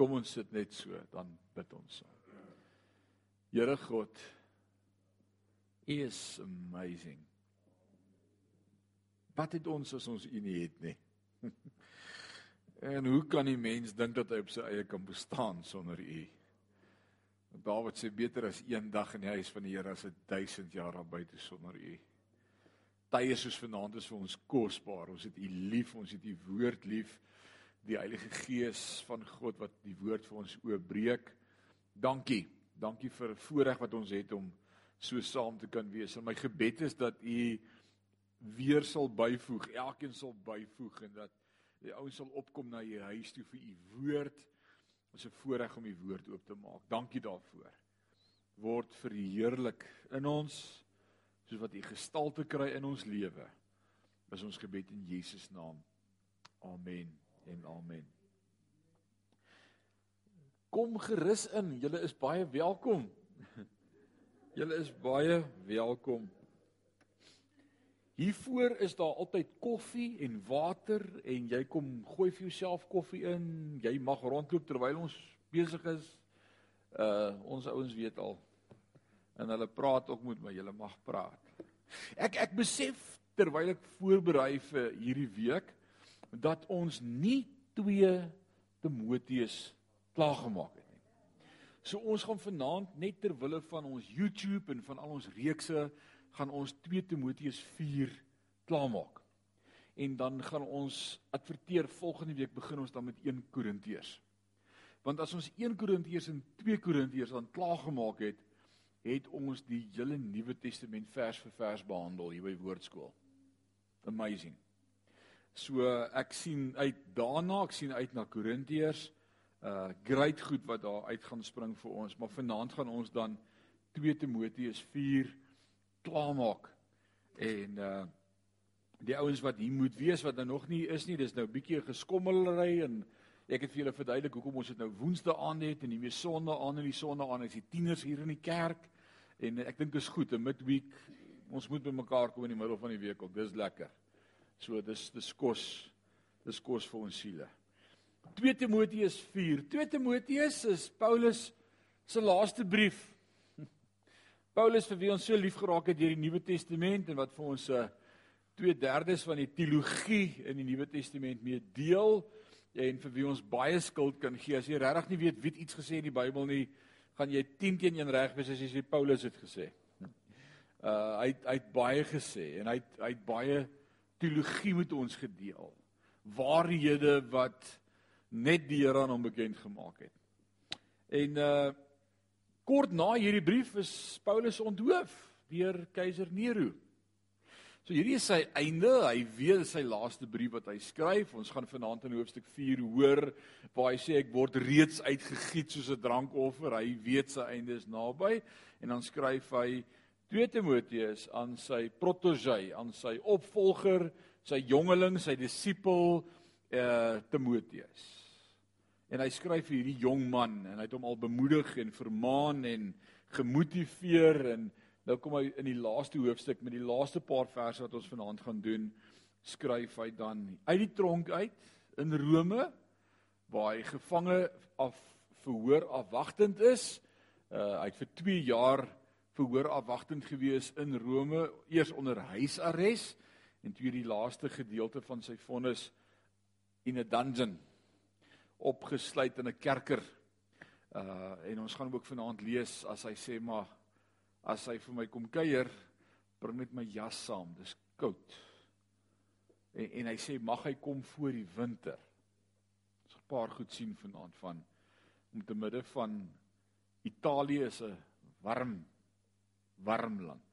Kom ons sit net so, dan bid ons. Here God, U is amazing. Wat het ons as ons U nie het nie? en hoe kan die mens dink dat hy op sy eie kan bestaan sonder U? Dawid sê beter as een dag in die huis van die Here as 1000 jaar daar buite sonder U. Tye soos vanaand is vir ons kosbaar. Ons het U lief, ons het U woord lief. Die Heilige Gees van God wat die woord vir ons oopbreek. Dankie. Dankie vir 'n voorreg wat ons het om so saam te kan wees. En my gebed is dat U weer sal byvoeg, elkeen sal byvoeg en dat die ouens sal opkom na U huis toe vir U woord. Ons is voorreg om U woord oop te maak. Dankie daarvoor. Word verheerlik in ons soos wat U gestalte kry in ons lewe. Is ons gebed in Jesus naam. Amen en amen. Kom gerus in. Julle is baie welkom. Julle is baie welkom. Hiervoor is daar altyd koffie en water en jy kom gooi vir jouself koffie in. Jy mag rondloop terwyl ons besig is. Uh ons ouens weet al. En hulle praat ook met my. Julle mag praat. Ek ek besef terwyl ek voorberei vir hierdie week dat ons nie twee Timoteus klaargemaak het nie. So ons gaan vanaand net ter wille van ons YouTube en van al ons reekse gaan ons 2 Timoteus 4 klaarmaak. En dan gaan ons adverteer volgende week begin ons dan met 1 Korintiërs. Want as ons 1 Korintiërs en 2 Korintiërs dan klaargemaak het, het ons die hele Nuwe Testament vers vir vers behandel hier by Woordskool. Amazing. So ek sien uit daarna, ek sien uit na Korintiërs. Uh great goed wat daar uit gaan spring vir ons, maar vanaand gaan ons dan 2 Timoteus klaarmaak. En uh die ouens wat hier moet wees wat nou nog nie is nie, dis nou 'n bietjie geskommelry en ek het vir julle verduidelik hoekom ons dit nou Woensdae aan het en nie meer Sondag aan en die Sondag aan is die tieners hier in die kerk. En ek dink is goed 'n midweek. Ons moet by mekaar kom in die middel van die week. Dis lekker. So dis dis kos. Dis kos vir ons siele. 2 Timoteus 4. 2 Timoteus is Paulus se laaste brief Paulus vir wie ons so lief geraak het deur die Nuwe Testament en wat vir ons 'n uh, 2/3 van die teologie in die Nuwe Testament mee deel en vir wie ons baie skuld kan gee. As jy regtig nie weet wie iets gesê in die Bybel nie, gaan jy 10 teen 1 reg wees as jy sê Paulus het gesê. Uh hy hy het baie gesê en hy het, hy het baie teologie met ons gedeel. Waarhede wat net die Here aan hom bekend gemaak het. En uh Kort na hierdie brief is Paulus onthoof deur keiser Nero. So hierdie is sy einde, hy weet sy laaste brief wat hy skryf. Ons gaan vanaand in hoofstuk 4 hoor waar hy sê ek word reeds uitgegiet soos 'n drankoffer. Hy weet sy einde is naby en dan skryf hy 2 Timoteus aan sy protege, aan sy opvolger, sy jongeling, sy disipel eh uh, Timoteus. En hy skryf vir hierdie jong man en hy het hom al bemoedig en vermaan en gemotiveer en nou kom hy in die laaste hoofstuk met die laaste paar verse wat ons vanaand gaan doen, skryf hy dan uit die tronk uit in Rome waar hy gevange af verhoor afwagtend is. Uh hy het vir 2 jaar verhoor afwagtend gewees in Rome, eers onder huisarrest en toe die laaste gedeelte van sy vonnis in 'n dungeon opgesluit in 'n kerker. Uh en ons gaan ook vanaand lees as hy sê maar as hy vir my kom kuier, bring net my jas saam, dis koud. En en hy sê mag hy kom voor die winter. Ons 'n paar goed sien vanaand van om te midde van Italië is 'n warm warm land.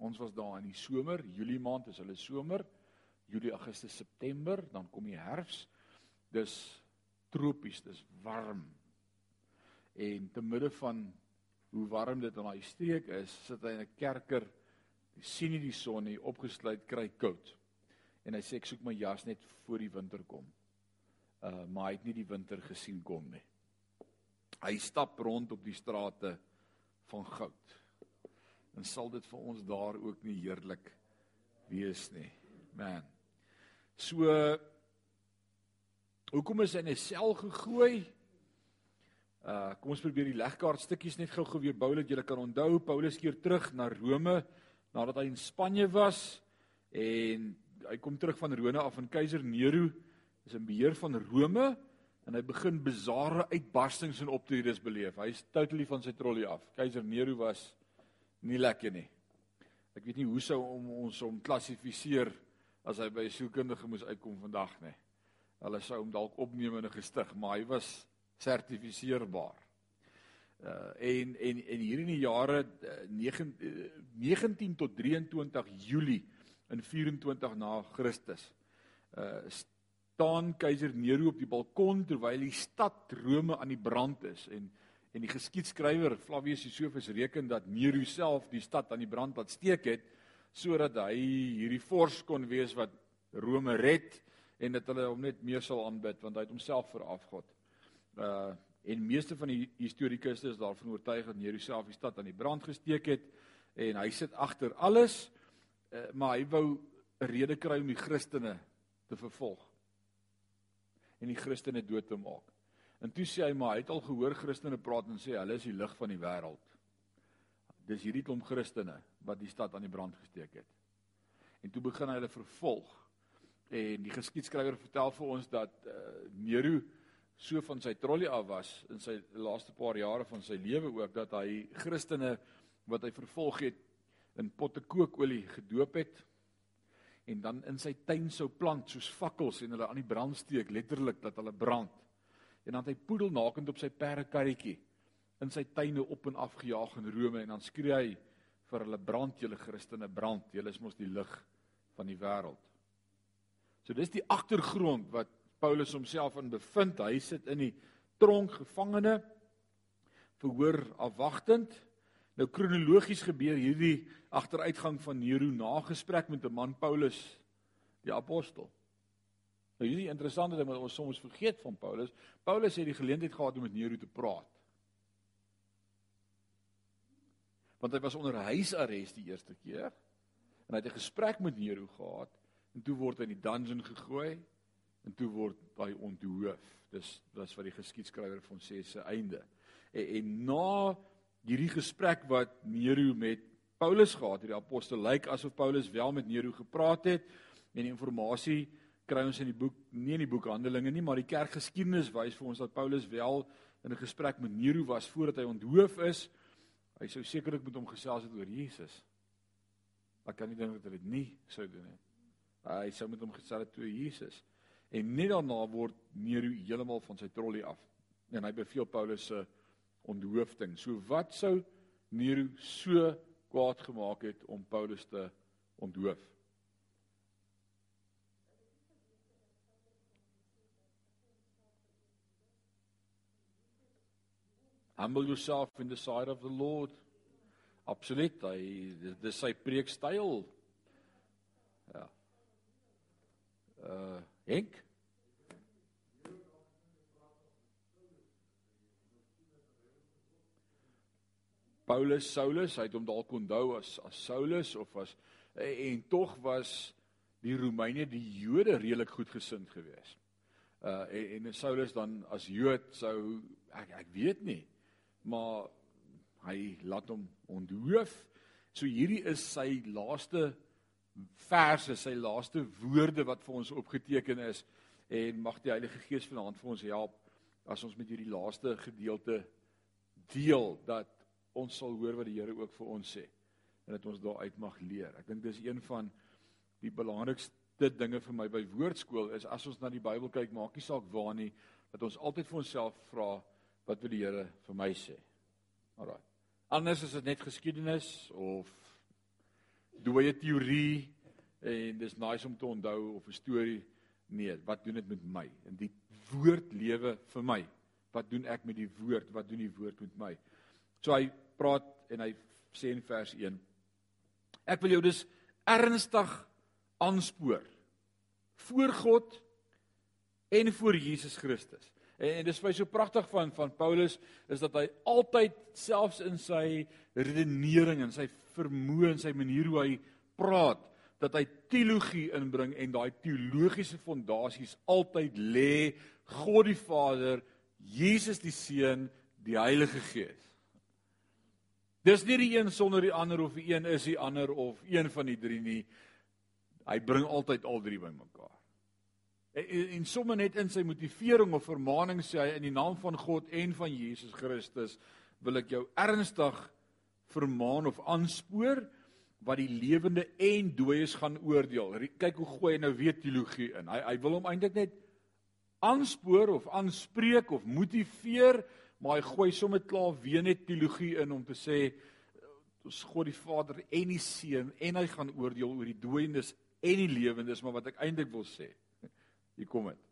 Ons was daar in die somer, Julie maand is hulle somer, Julie, Augustus, September, dan kom die herfs. Dis tropies, dis warm. En te midde van hoe warm dit in daai streek is, sit hy in 'n kerker, hy sien nie die son nie, opgesluit, kry koud. En hy sê ek soek my jas net voor die winter kom. Uh maar hy het nie die winter gesien kom nie. Hy stap rond op die strate van goud. En sal dit vir ons daar ook nie heerlik wees nie. Man. So Hoekom is hy in 'n sel gegooi? Uh kom ons probeer die legkaart stukkies net gou-gou weer bou dat julle kan onthou. Paulus keer terug na Rome nadat hy in Spanje was en hy kom terug van Rome af van keiser Nero is in beheer van Rome en hy begin bizarre uitbarstings en optredes beleef. Hy's totally van sy trollie af. Keiser Nero was nie lekker nie. Ek weet nie hoe sou om ons hom klassifiseer as hy by 'n sielkundige moes uitkom vandag nie. Hulle sou hom dalk opneem in 'n gestig, maar hy was sertifiseerbaar. Uh en en en hier in die jare uh, 9 uh, 19 tot 23 Julie in 24 na Christus. Uh staan keiser Nero op die balkon terwyl die stad Rome aan die brand is en En die geskiedskrywer Flavius Josephus reken dat Nero self die stad aan die brand laat steek het sodat hy hierdie vors kon wees wat Rome red en dat hulle hom net meer sal aanbid want hy het homself veraf God. Uh en meeste van die historikusse is daarvan oortuig dat Nero self die stad aan die brand gesteek het en hy sit agter alles uh, maar hy wou 'n rede kry om die Christene te vervolg en die Christene dood te maak. En toe sê hy maar hy het al gehoor Christene praat en sê hulle is die lig van die wêreld. Dis hierdie klomp Christene wat die stad aan die brand gesteek het. En toe begin hy hulle vervolg. En die geskiedskrywer vertel vir ons dat uh, Nero so van sy trollie af was in sy laaste paar jare van sy lewe ook dat hy Christene wat hy vervolg het in potte kookolie gedoop het en dan in sy tuin sou plant soos fakkels en hulle aan die brand steek letterlik dat hulle brand en dan het hy poedelnakend op sy perdekarretjie in sy tuine op en af gejaag in Rome en dan skree hy vir hulle brand julle Christene brand julle is mos die lig van die wêreld. So dis die agtergrond wat Paulus homself in bevind. Hy sit in die tronk gevangene verhoor afwagtend. Nou kronologies gebeur hierdie agteruitgang van Nero na gesprek met 'n man Paulus die apostel. Nou hierdie interessante ding wat ons soms vergeet van Paulus, Paulus het die geleentheid gehad om met Nero te praat. Want hy was onder huisarrest die eerste keer en hy het 'n gesprek met Nero gehad en toe word hy in die dungeon gegooi en toe word hy onthoof. Dis was wat die geskiedskrywer van sê se einde. En, en na hierdie gesprek wat Nero met Paulus gehad het, die apostel lyk asof Paulus wel met Nero gepraat het en die inligting kry ons in die boek nie in die boek Handelinge nie, maar die kerkgeskiedenis wys vir ons dat Paulus wel in 'n gesprek met Nero was voordat hy onthoof is. Hy sou sekerlik met hom gesels het oor Jesus. Ek kan nie dink dat hy dit nie sou doen nie. Hy sou met hom gesels het oor Jesus. En net daarna word Nero heeltemal van sy trollie af en hy beveel Paulus se onthoofding. So wat sou Nero so kwaad gemaak het om Paulus te onthoof? Humble yourself in the sight of the Lord. Absoluut, hy dis sy preekstyl. Ja. Uh Henk Paulus Saulus, hy het hom dalk onthou as as Saulus of as en, tog was die Romeine die Jode redelik goedgesind geweest. Uh en, en Saulus dan as Jood sou ek ek weet nie maar hy laat hom onthoof. So hierdie is sy laaste verse, sy laaste woorde wat vir ons opgeteken is en mag die Heilige Gees vanaand vir ons help as ons met hierdie laaste gedeelte deel dat ons sal hoor wat die Here ook vir ons sê en dat ons daaruit mag leer. Ek dink dis een van die belangrikste dinge vir my by woordskool is as ons na die Bybel kyk, maak nie saak waar nie, dat ons altyd vir onsself vra wat wil die Here vir my sê? Alraai. Anders is dit net geskiedenis of dooie teorie en dis nice om te onthou of 'n storie nee, wat doen dit met my? In die woord lewe vir my. Wat doen ek met die woord? Wat doen die woord met my? So hy praat en hy sê in vers 1: Ek wil jou dus ernstig aanspoor voor God en voor Jesus Christus En, en dis vir my so pragtig van van Paulus is dat hy altyd selfs in sy redenering en sy vermoë en sy manier hoe hy praat dat hy teologie inbring en daai teologiese fondasies altyd lê God die Vader, Jesus die Seun, die Heilige Gees. Dis nie die een sonder die ander of die een is die ander of een van die drie nie. Hy bring altyd al drie bymekaar. En, en sommer net in sy motivering of vermaaning sê hy in die naam van God en van Jesus Christus wil ek jou ernstig vermaan of aanspoor wat die lewende en dooies gaan oordeel. Kyk hoe gooi hy nou weer teologie in. Hy hy wil hom eintlik net aanspoor of aanspreek of motiveer maar hy gooi sommer klaar weer net teologie in om te sê ons God die Vader en die Seun en hy gaan oordeel oor die dooiendes en die lewendes maar wat ek eintlik wil sê hier kom dit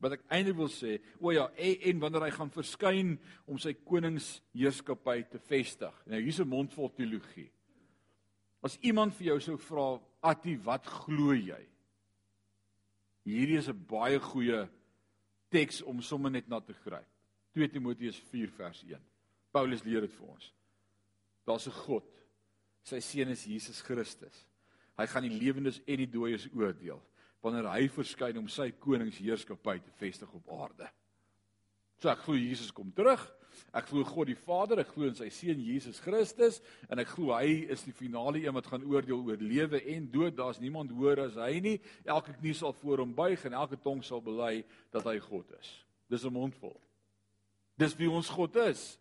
wat ek eintlik wil sê o ja en, en wanneer hy gaan verskyn om sy koningsheerskappy te vestig nou hier's 'n mondvol teologie as iemand vir jou sou vra Atti wat glo jy hierdie is 'n baie goeie teks om sommer net na te gryp 2 Timoteus 4 vers 1. Paulus leer dit vir ons. Daar's 'n God. Sy seun is Jesus Christus. Hy gaan die lewendes en die dooies oordeel wanneer hy verskyn om sy koningsheerskappy te vestig op aarde. So ek glo Jesus kom terug. Ek glo God die Vader, ek glo in sy seun Jesus Christus en ek glo hy is die finale een wat gaan oordeel oor lewe en dood. Daar's niemand hoër as hy nie. Elke knie sal voor hom buig en elke tong sal bely dat hy God is. Dis 'n mondvol. Dis wie ons God is.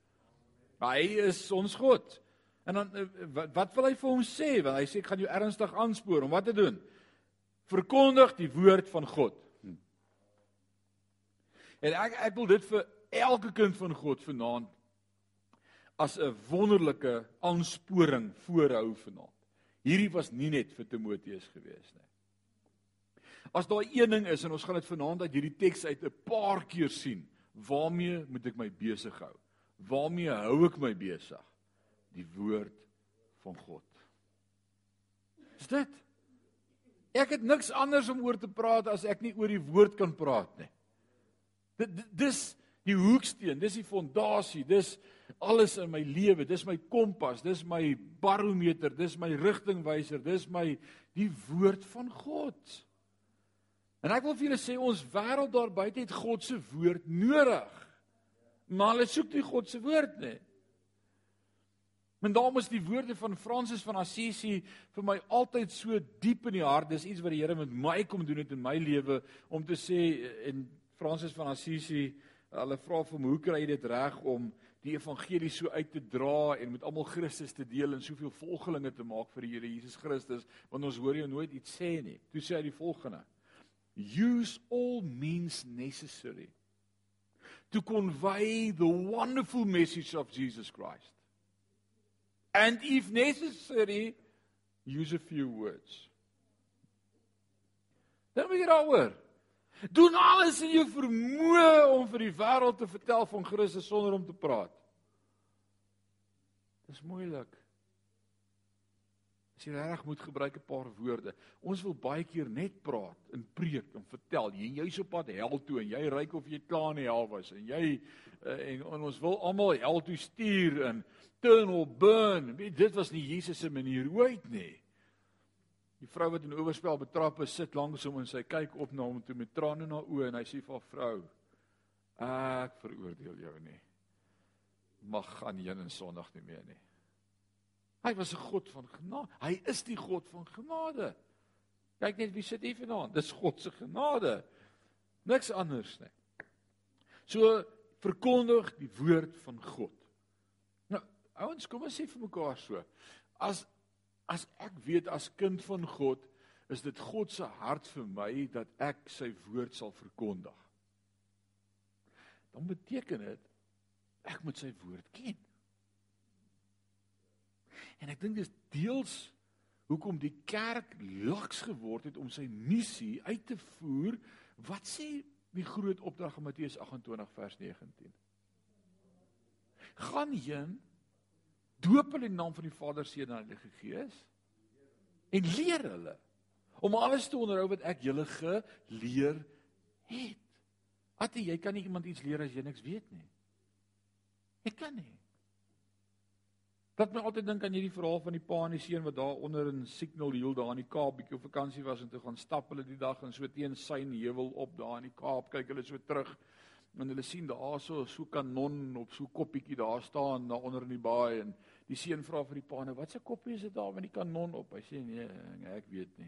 Hy is ons God. En dan eh, wat, wat wil hy vir ons sê? Want hy sê ek gaan jou ernstig aanspoor om wat te doen? Verkondig die woord van God. Hm. En ek ek wil dit vir elke kind van God vanaand as 'n wonderlike aansporing voorhou vanaand. Hierdie was nie net vir Timoteus gewees nie. As daar een ding is en ons gaan dit vanaand uit hierdie teks uit 'n paar keer sien, waarmee moet ek my besig hou? Waarmee hou ek my besig? Die woord van God. Is dit? Ek het niks anders om oor te praat as ek nie oor die woord kan praat nie. Dit dis die hoeksteen, dis die fondasie, dis alles in my lewe, dis my kompas, dis my barometer, dis my rigtingwyser, dis my die woord van God. En ek wil vir julle sê ons wêreld daar buite het God se woord nodig. Maar hulle soek nie God se woord nie. Men daarom is die woorde van Fransis van Assisi vir my altyd so diep in die hart. Dis iets wat die Here met my kom doen het in my lewe om te sê en Fransis van Assisi, hulle vra vir hoe kry jy dit reg om die evangelie so uit te dra en met almal Christus te deel en soveel volgelinge te maak vir die Here Jesus Christus, want ons hoor jou nooit iets sê nie. Toe sê hy die volgende: use all means necessary to convey the wonderful message of Jesus Christ. And if necessary, use a few words. Dan moet jy daaroor. Doen alles in jou vermoë om vir die wêreld te vertel van Christus sonder om te praat. Dis moeilik. As jy reg moet gebruik 'n paar woorde. Ons wil baie keer net praat en preek en vertel. Jy jy's op pad hel toe en jy ryk of jy klaar in die hel was en jy uh, en, en ons wil almal hel toe stuur en or burn. Dit was nie Jesus se manier ooit nie. Die vrou wat in oorspel betrap is, sit langs hom en sy kyk op na hom toe met trane in haar oë en hy sê vir haar vrou: "Ek veroordeel jou nie. Mag gaan heen en sondig nie meer nie." Hy was 'n God van genade. Hy is die God van genade. Kyk net wie sit hier vanaand. Dis God se genade. Niks anders nie. So verkondig die woord van God. Nou, ouens, kom ons sê vir mekaar so. As as ek weet as kind van God, is dit God se hart vir my dat ek sy woord sal verkondig. Dan beteken dit ek moet sy woord ken. En ek dink dis deels hoekom die kerk laks geword het om sy missie uit te voer. Wat sê die groot opdrag in Matteus 28 vers 19? Gaan heen doop hulle in die naam van die Vader, Seun en Heilige Gees en leer hulle om alles te onderhou wat ek julle geleer het. Atte jy kan nie iemand iets leer as jy niks weet nie. Ek kan nie. Wat my altyd dink aan hierdie verhaal van die pa en die seun wat daar onder in Signal Hill daar in die Kaap bietjie op vakansie was en toe gaan stap hulle die dag en so teen Syn Heuwel op daar in die Kaap kyk hulle so terug en hulle sien daar so so kanon op so koppietjie daar staan daar onder in die baai en die seun vra vir die pa nou wat se koppie is dit daar met die kanon op? Hy sê nee ek weet nie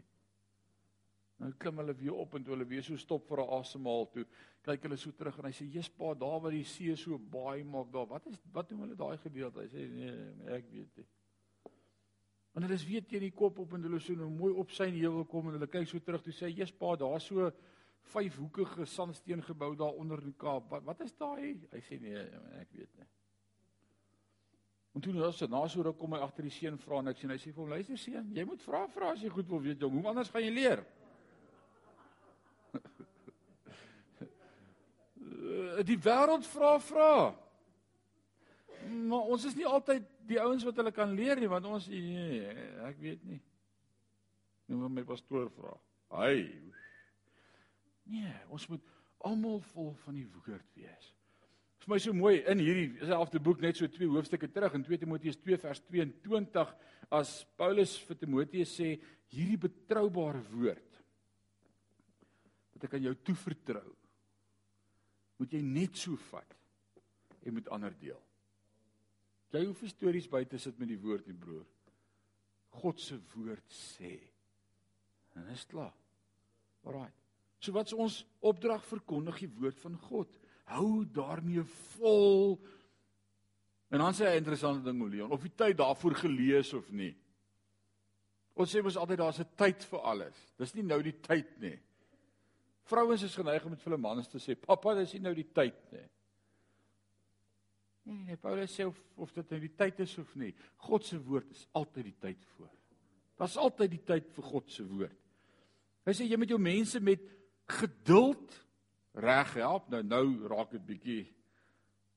nou klim hulle weer op en toe hulle weer so stop vir 'n asemhaal toe kyk hulle so terug en hy sê Jesus pa daar waar die see so baai maak daar wat is wat doen hulle daai gedeelte hy sê nee ek weet nie en hulle is weer teen die kop op en hulle so nou mooi op sy heuwel kom en hulle kyk so terug toe sê Jesus pa daar so vyfhoekige sandsteen gebou daar onder in die Kaap. Wat wat is daai? Hy sê nee, ek weet nie. En toe nou so na so ruk kom hy agter die seun vra en ek sê hy sê vir hom luister seun, jy moet vra vra as jy goed wil weet jong, hoe anders gaan jy leer? Die wêreld vra vra. Maar ons is nie altyd die ouens wat hulle kan leer nie want ons nee, ek weet nie. Noem my pastoor vra. Hy Nee, ons moet almal vol van die woord wees. Vir my so mooi in hierdie selfde boek net so twee hoofstukke terug in 2 Timoteus 2 vers 22 as Paulus vir Timoteus sê hierdie betroubare woord wat ek aan jou toevertrou moet jy net so vat en met ander deel. Jy hoef stories by te sit met die woord nie broer. God se woord sê. En is klaar. Alraai. So wat is ons opdrag verkondig die woord van God. Hou daarmee vol. En dan sê hy 'n interessante ding Leon, of jy tyd daarvoor gelees of nie. Ons sê mos altyd daar's 'n tyd vir alles. Dis nie nou die tyd nie. Vrouens is geneig om met hulle mans te sê, "Pappa, dis nie nou die tyd nie." Nee, nee, Paulus sê of, of dit nou die tyd is of nie. God se woord is altyd die tyd voor. Daar's altyd die tyd vir God se woord. Hy sê jy moet jou mense met geduld reg help. Nou nou raak dit bietjie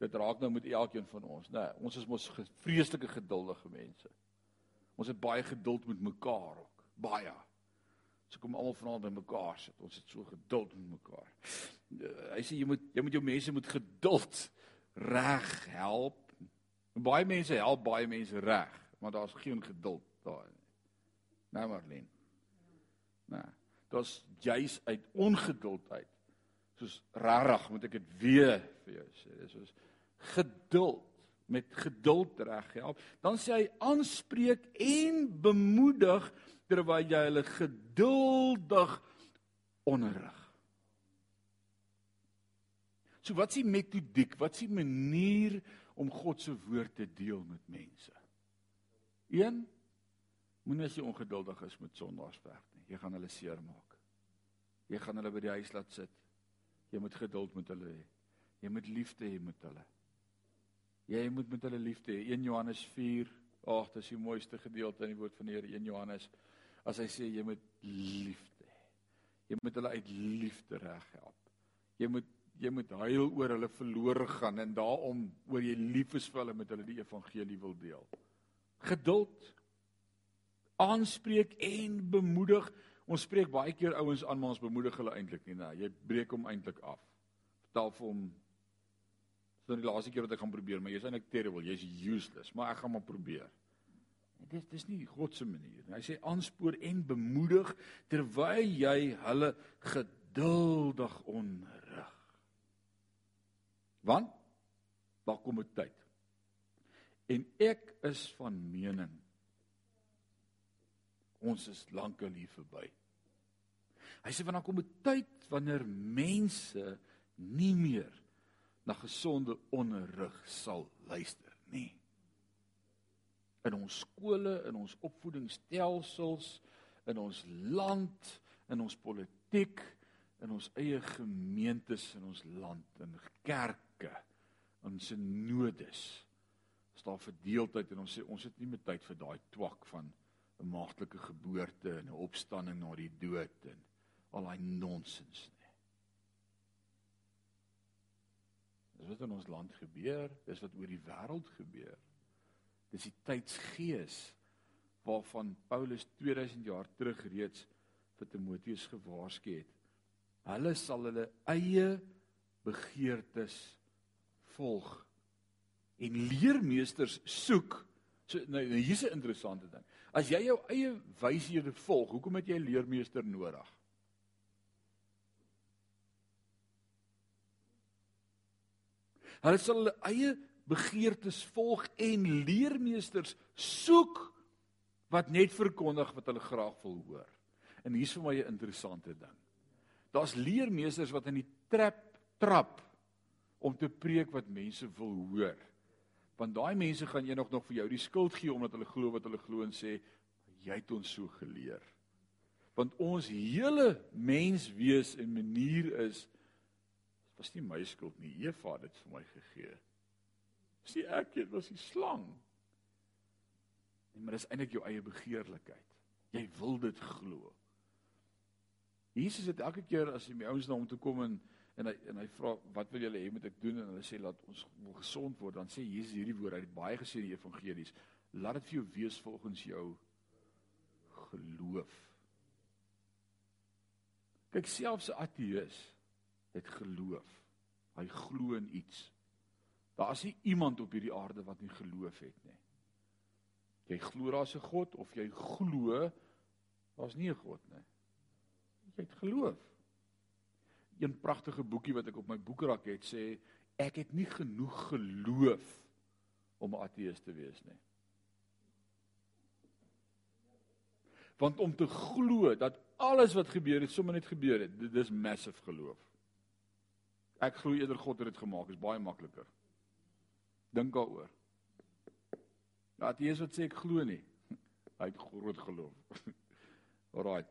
dit raak nou met elkeen van ons, né? Nee, ons is mos vreeslike geduldige mense. Ons het baie geduld met mekaar ook, baie. So kom almal vanaand by mekaar sit. Ons het so geduld met mekaar. Hy sê jy moet jy moet jou mense met geduld reg help. Baie mense help baie mense reg, maar daar's geen geduld daar nie. Nou Marlene. Nou dis juis uit ongeduld uit. Soos rarig moet ek dit weer vir jou sê. Dis soos geduld met geduld reg help. Dan sê hy aanspreek en bemoedig terwyl jy hulle geduldig onderrig. So wat is die metodiek? Wat is die manier om God se woord te deel met mense? 1 Moenie as jy ongeduldig is met sondaarswerk nie. Jy gaan hulle seermaak. Jy gaan hulle by die huis laat sit. Jy moet geduld met hulle hê. Jy moet liefde hê met hulle. Jy moet met hulle liefde hê. 1 Johannes 4. Ag, dis die mooiste gedeelte in die woord van die Here, 1 Johannes. As hy sê jy moet liefde hê. Jy moet hulle uit liefde reghelp. Jy moet jy moet huil oor hulle verlore gaan en daarom oor jy lief is vir hulle met hulle die evangelie wil deel. Geduld aanspreek en bemoedig. Ons spreek baie keer ouens aan maar ons bemoedig hulle eintlik nie. Nee, jy breek hom eintlik af. Vertel vir hom So die laaste keer wat ek gaan probeer, maar jy's eintlik terrible, jy's useless, maar ek gaan maar probeer. Dit dis nie God se manier nie. Hy sê aanspoor en bemoedig terwyl jy hulle geduldig onderrig. Want daar kom 'n tyd. En ek is van mening ons is lankal hier verby. Hy sê wanneer kom 'n tyd wanneer mense nie meer na gesonde onderrig sal luister nie. In ons skole, in ons opvoedingsstelsels, in ons land, in ons politiek, in ons eie gemeentes in ons land, in kerke, in synodes. Is daar verdeeldheid en ons sê ons het nie meer tyd vir daai twak van 'n maagtelike geboorte en 'n opstanding na die dood en al daai nonsens nie. Dis wat in ons land gebeur, dis wat oor die wêreld gebeur. Dis die tydsgees waarvan Paulus 2000 jaar terug reeds vir Timoteus gewaarsku het. Hulle sal hulle eie begeertes volg en leermeesters soek. So nou, nou hier's 'n interessante ding. As jy jou eie wyshede volg, hoekom het jy 'n leermeester nodig? Hulle sal hulle eie begeertes volg en leermeesters soek wat net verkondig wat hulle graag wil hoor. En hier's vir my 'n interessante ding. Daar's leermeesters wat in die trap trap om te preek wat mense wil hoor. Want daai mense gaan eendag nog vir jou die skuld gee omdat hulle glo wat hulle glo en sê jy het ons so geleer. Want ons hele menswees en manier is was nie my skuld nie. Eva het dit vir my gegee. Dis nie ek nie, dit was die slang. Nee, maar dis eintlik jou eie begeerlikheid. Jy wil dit glo. Jesus het elke keer as hy my ouens na hom toe kom en en hy en hy vra wat wil julle hê moet ek doen en hulle sê laat ons wil gesond word dan sê Jesus hierdie woord uit baie gesê in die evangelies laat dit vir jou wees volgens jou geloof. Kyk selfs 'n ateïs het geloof. Hy glo in iets. Daar's nie iemand op hierdie aarde wat nie geloof het nie. Jy glo daar's 'n God of jy glo daar's nie 'n God nie. Jy het geloof. Een pragtige boekie wat ek op my boekrak het sê ek het nie genoeg geloof om 'n ateïs te wees nie. Want om te glo dat alles wat gebeur het sommer net gebeur het, dit is massive geloof. Ek glo eerder God het dit gemaak, is baie makliker. Dink daaroor. Laat Jesus wat sê ek glo nie. Hy het groot geloof. Alraai.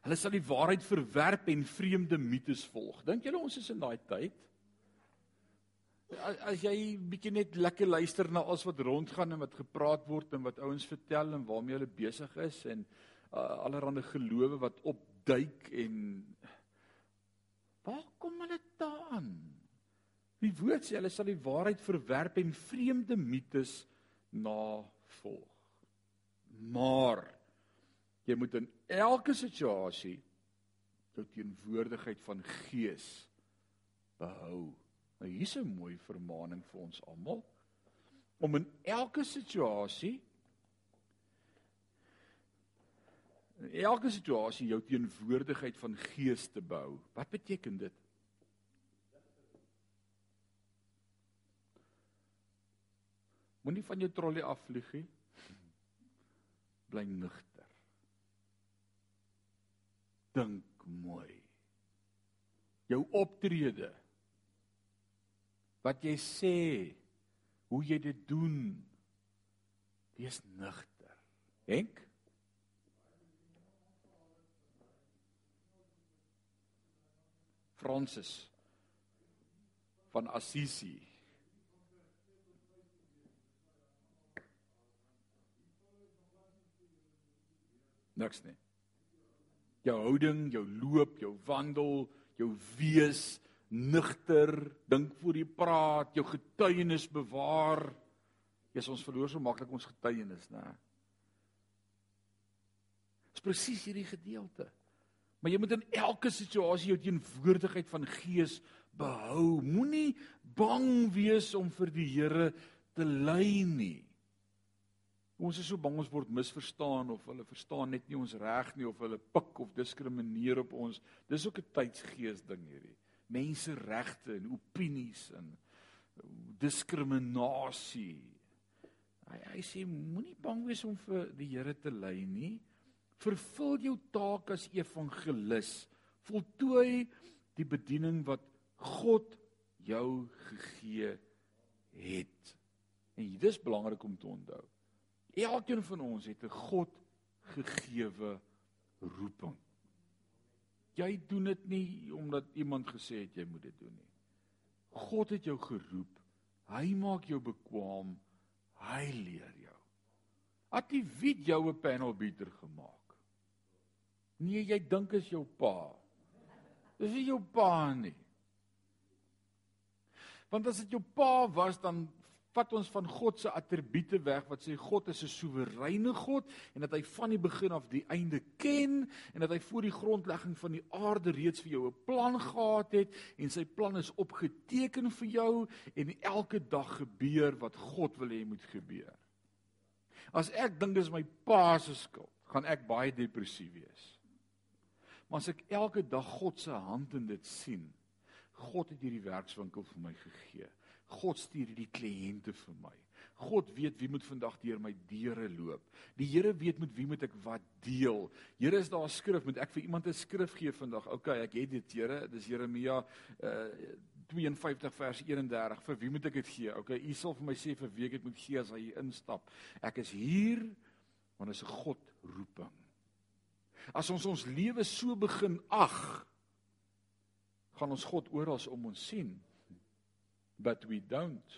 Hulle sal die waarheid verwerp en vreemde mites volg. Dink julle ons is in daai tyd? As, as jy bietjie net lekker luister na alles wat rondgaan en wat gepraat word en wat ouens vertel en waarmee hulle besig is en uh, allerlei gelowe wat opduik en waar kom hulle daaraan? Die woord sê hulle sal die waarheid verwerp en vreemde mites navolg. Maar jy moet in elke situasie jou teenwoordigheid van gees behou. Nou hier's 'n mooi vermaaning vir ons almal om in elke situasie in elke situasie jou teenwoordigheid van gees te behou. Wat beteken dit? Moenie van jou trollie afvlieg nie. Bly nugter. Dink mooi. Jou optrede. Wat jy sê, hoe jy dit doen. Wees nugter. Henk Francis van Assisi niks nie. Jou houding, jou loop, jou wandel, jou wees nugter, dink voor jy praat, jou getuienis bewaar. Jy's ons verloor so maklik ons getuienis, né? Dis presies hierdie gedeelte. Maar jy moet in elke situasie jou teenwoordigheid van gees behou. Moenie bang wees om vir die Here te ly nie. Ons is so bang ons word misverstaan of hulle verstaan net nie ons reg nie of hulle pik of diskrimineer op ons. Dis ook 'n tydsgees ding hierdie. Mense regte en opinies en diskriminasie. Hy hy sê moenie bang wees om vir die Here te ly nie. Vervul jou taak as evangelis. Voltooi die bediening wat God jou gegee het. En dit is belangrik om te onthou. Elkeen van ons het 'n God gegeewe roeping. Jy doen dit nie omdat iemand gesê het jy moet dit doen nie. God het jou geroep. Hy maak jou bekwam. Hy leer jou. Het jy weet jou 'n panel beater gemaak? Nee, jy dink is jou pa. Dis nie jou pa nie. Want as dit jou pa was dan vat ons van God se attribute weg wat sê God is 'n soewereine God en dat hy van die begin af die einde ken en dat hy voor die grondlegging van die aarde reeds vir jou 'n plan gehad het en sy plan is opgeteken vir jou en elke dag gebeur wat God wil hê moet gebeur. As ek dink dis my pa se skuld, gaan ek baie depressief wees. Maar as ek elke dag God se hand in dit sien, God het hierdie werkswinkel vir my gegee. God stuur hierdie kliënte vir my. God weet wie moet vandag deur my deure loop. Die Here weet met wie moet ek wat deel. Here is daar 'n skrif, moet ek vir iemand 'n skrif gee vandag? OK, ek het dit, Here. Dis Jeremia uh 52 vers 31. Vir wie moet ek dit gee? OK, U sal vir my sê vir wie ek dit moet gee as hy instap. Ek is hier want is 'n God roeping. As ons ons lewe so begin ag, gaan ons God oral om ons sien. But we don't.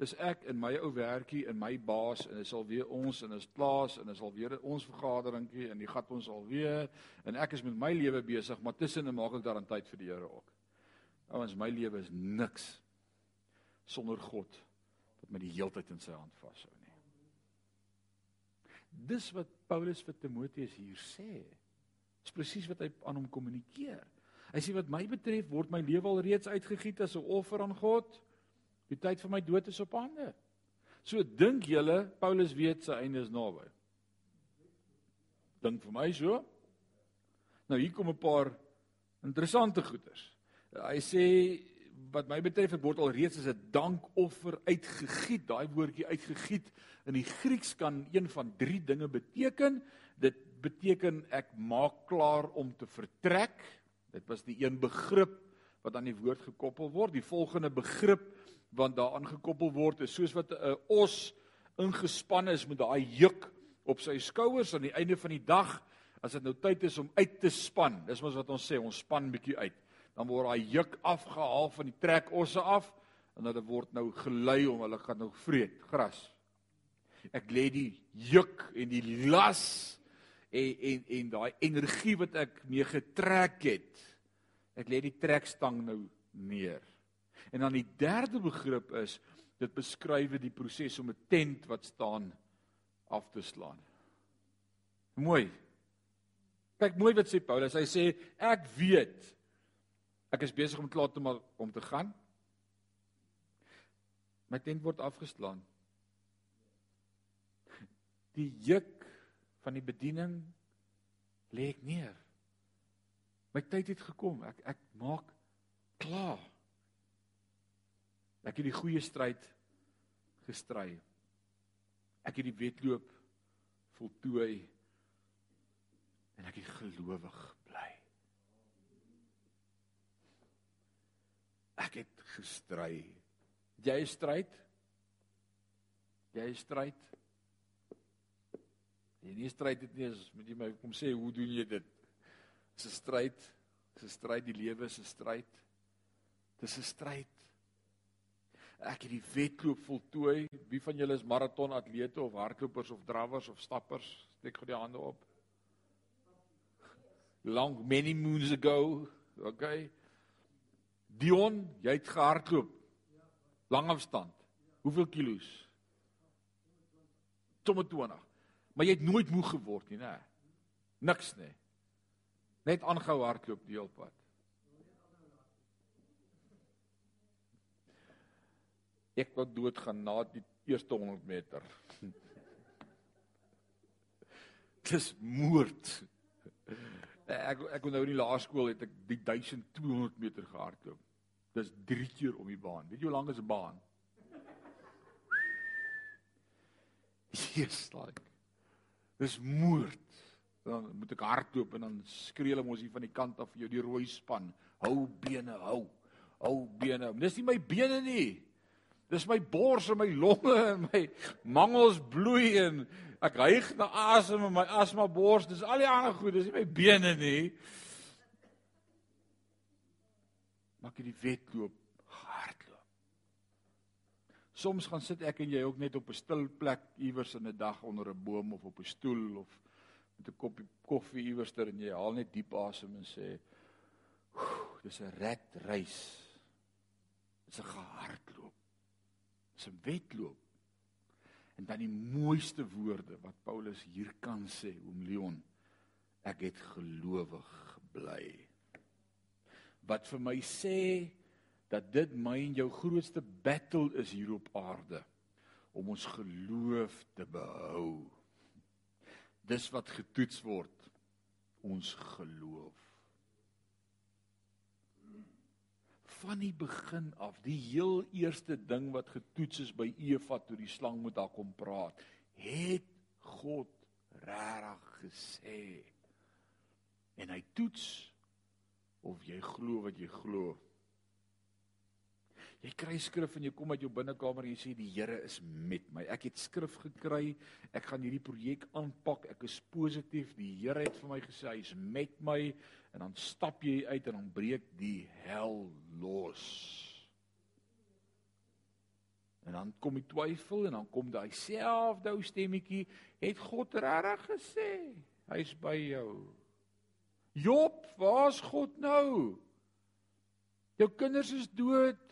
Dis ek in my ou werkie en my baas en dit sal weer ons en is plaas en dit sal weer ons vergaderingkie en die gat ons al weer en ek is met my lewe besig maar tussenin maak ek daarin tyd vir die Here ook. Ouens, my lewe is niks sonder God wat my die heeltyd in sy hand vashou nie. Dis wat Paulus vir Timoteus hier sê. Dis presies wat hy aan hom kommunikeer. Hy sê wat my betref word my lewe al reeds uitgegiet as 'n offer aan God. Die tyd vir my dood is op hande. So dink julle Paulus weet sy einde is naby. Dink vir my so. Nou hier kom 'n paar interessante goeters. Hy sê wat my betref word al reeds as 'n dankoffer uitgegiet. Daai woordjie uitgegiet in die Grieks kan een van drie dinge beteken. Dit beteken ek maak klaar om te vertrek. Dit was die een begrip wat aan die woord gekoppel word. Die volgende begrip wat daaraan gekoppel word is soos wat 'n os ingespan is met daai juk op sy skouers aan die einde van die dag as dit nou tyd is om uit te span. Dis mos wat ons sê ons span bietjie uit. Dan word daai juk afgehaal van die trekosse af en dit word nou gelei om hulle gaan nou vreet gras. Ek lê die juk en die las en en en daai energie wat ek mee getrek het ek lê die trekstang nou neer En dan die derde begrip is dit beskryf die proses om 'n tent wat staan af te slaan. Mooi. Kyk mooi wat sê Paulus. Hy sê ek weet ek is besig om klaar te maak om te gaan. My tent word afgeslaan. Die juk van die bediening lê ek neer. My tyd het gekom. Ek ek maak klaar. Ek het die goeie stryd gestry. Ek het die wedloop voltooi en ek het gelowig bly. Ek het gestry. Jy stryd? Jy stryd? Jy nie stryd dit nie, as moet jy my kom sê hoe doen jy dit? Dis 'n stryd. Dis 'n stryd, die lewe is 'n stryd. Dis 'n stryd. Ek het die wedloop voltooi. Wie van julle is maratonatlete of hardlopers of drawers of stappers? Steek gou die hande op. Long many moons ago. Okay. Dion, jy het gehardloop. Lang afstand. Hoeveel kilos? 20. Maar jy het nooit moeg geword nie, né? Niks nie. Net aangehou hardloop die hele pad. ek wou doodgaan na die eerste 100 meter. Dis moord. Ek ek kon nou in die laerskool het ek die 1200 meter gehardloop. Dis 3 keer om die baan. Weet jy hoe lank is 'n baan? Jesus, like. Dis moord. Dan moet ek hardloop en dan skree hulle mos hier van die kant af vir jou die rooi span. Hou bene, hou. Hou bene. Dis nie my bene nie. Dis my bors en my longe en my mangels bloei en ek hyg na asem in my asma bors. Dis al die ander goed, dis nie my bene nie. Maak jy die wedloop hardloop. Soms gaan sit ek en jy ook net op 'n stil plek iewers in 'n dag onder 'n boom of op 'n stoel of met 'n koppie koffie iewers ter en jy haal net diep asem en sê, "Dis 'n red reis. Dis 'n gehardloop." se wedloop. En dan die mooiste woorde wat Paulus hier kan sê, oom Leon, ek het gelowig gebly. Wat vir my sê dat dit my en jou grootste battle is hier op aarde om ons geloof te behou. Dis wat getoets word ons geloof. van die begin af, die heel eerste ding wat getoets is by Eva toe die slang met haar kom praat, het God regtig gesê. En hy toets of jy glo wat jy glo. Jy kry skrif en jy kom uit jou binnekamer en jy sê die Here is met my. Ek het skrif gekry. Ek gaan hierdie projek aanpak. Ek is positief. Die Here het vir my gesê hy is met my en dan stap jy uit en dan breek die hel los. En dan kom die twyfel en dan kom daai selfde ou stemmetjie, het God regtig gesê hy's by jou? Job, waar's God nou? Jou kinders is dood.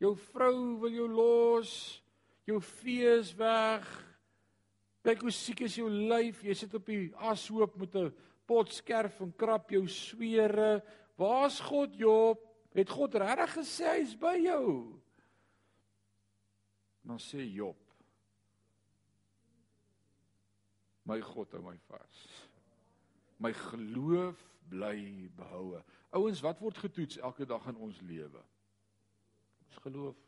Jou vrou wil jou los. Jou vee is weg. Kyk hoe siek is jou lyf. Jy sit op die ashoop met 'n potskerf en krap jou swere. Waar's God, Job? Het God regtig gesê hy's by jou? Dan sê Job: My God hou my vas. My geloof bly behoue. Ouens, wat word getoets elke dag in ons lewe? Ons geloof.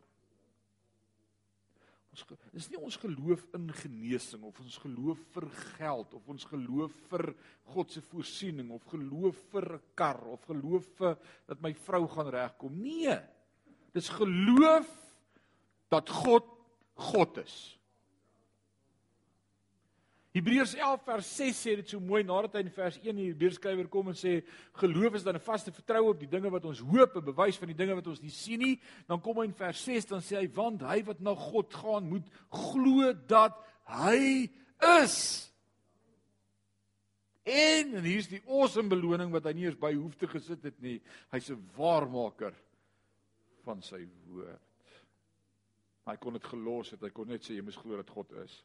Ons is nie ons geloof in genesing of ons geloof vir geld of ons geloof vir God se voorsiening of geloof vir 'n kar of geloof vir dat my vrou gaan regkom. Nee. Dis geloof dat God God is. Hebreërs 11 vers 6 sê dit so mooi nadat hy in vers 1 die Hebreërs skrywer kom en sê geloof is dan 'n vaste vertroue op die dinge wat ons hoop, 'n bewys van die dinge wat ons nie sien nie. Dan kom hy in vers 6 dan sê hy want hy wat na God gaan moet glo dat hy is. En, en hier's die awesome beloning wat hy nie eens by hoef te gesit het nie. Hy's 'n waarmaker van sy woord. Hy kon dit gelos het. Hy kon net sê jy moet glo dat God is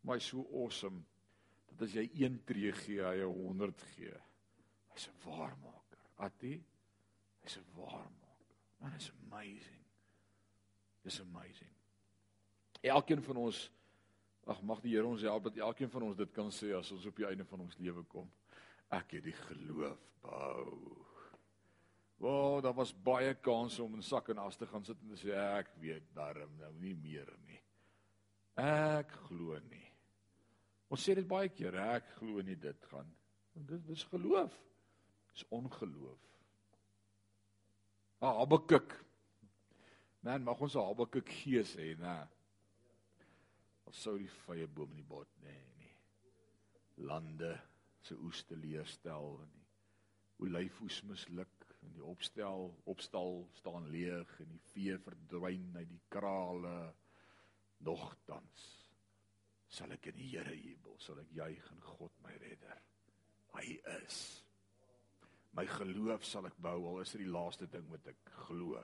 maar hy's so awesome dat as jy 1 tree gee, hy 100 gee. Hy's 'n waarmaker. Ati, hy's 'n waarmaker. Man, it's amazing. It's amazing. Elkeen van ons ag mag die Here ons help dat elkeen van ons dit kan sê as ons op die einde van ons lewe kom. Ek het die geloof bou. Wow, daar was baie kansse om in sak en as te gaan sit en te sê ek weet darm nou nie meer nie. Ek glo nie. Ons sê dit baie keer, ek glo nie dit gaan. Dit dis geloof. Dis ongeloof. Ah, Habakuk. Man, mag ons 'n Habakuk gees hê, nê? Ons sou die vrye boom in die bot nee, nee. Lande se oes te leer stel en die olyfoes misluk en die opstel, opstal staan leeg en die vee verdwyn uit die krale nogtans sal ek in die Here jubel, sal ek juig in God my redder. Hy is. My geloof sal ek bou al is dit die laaste ding wat ek glo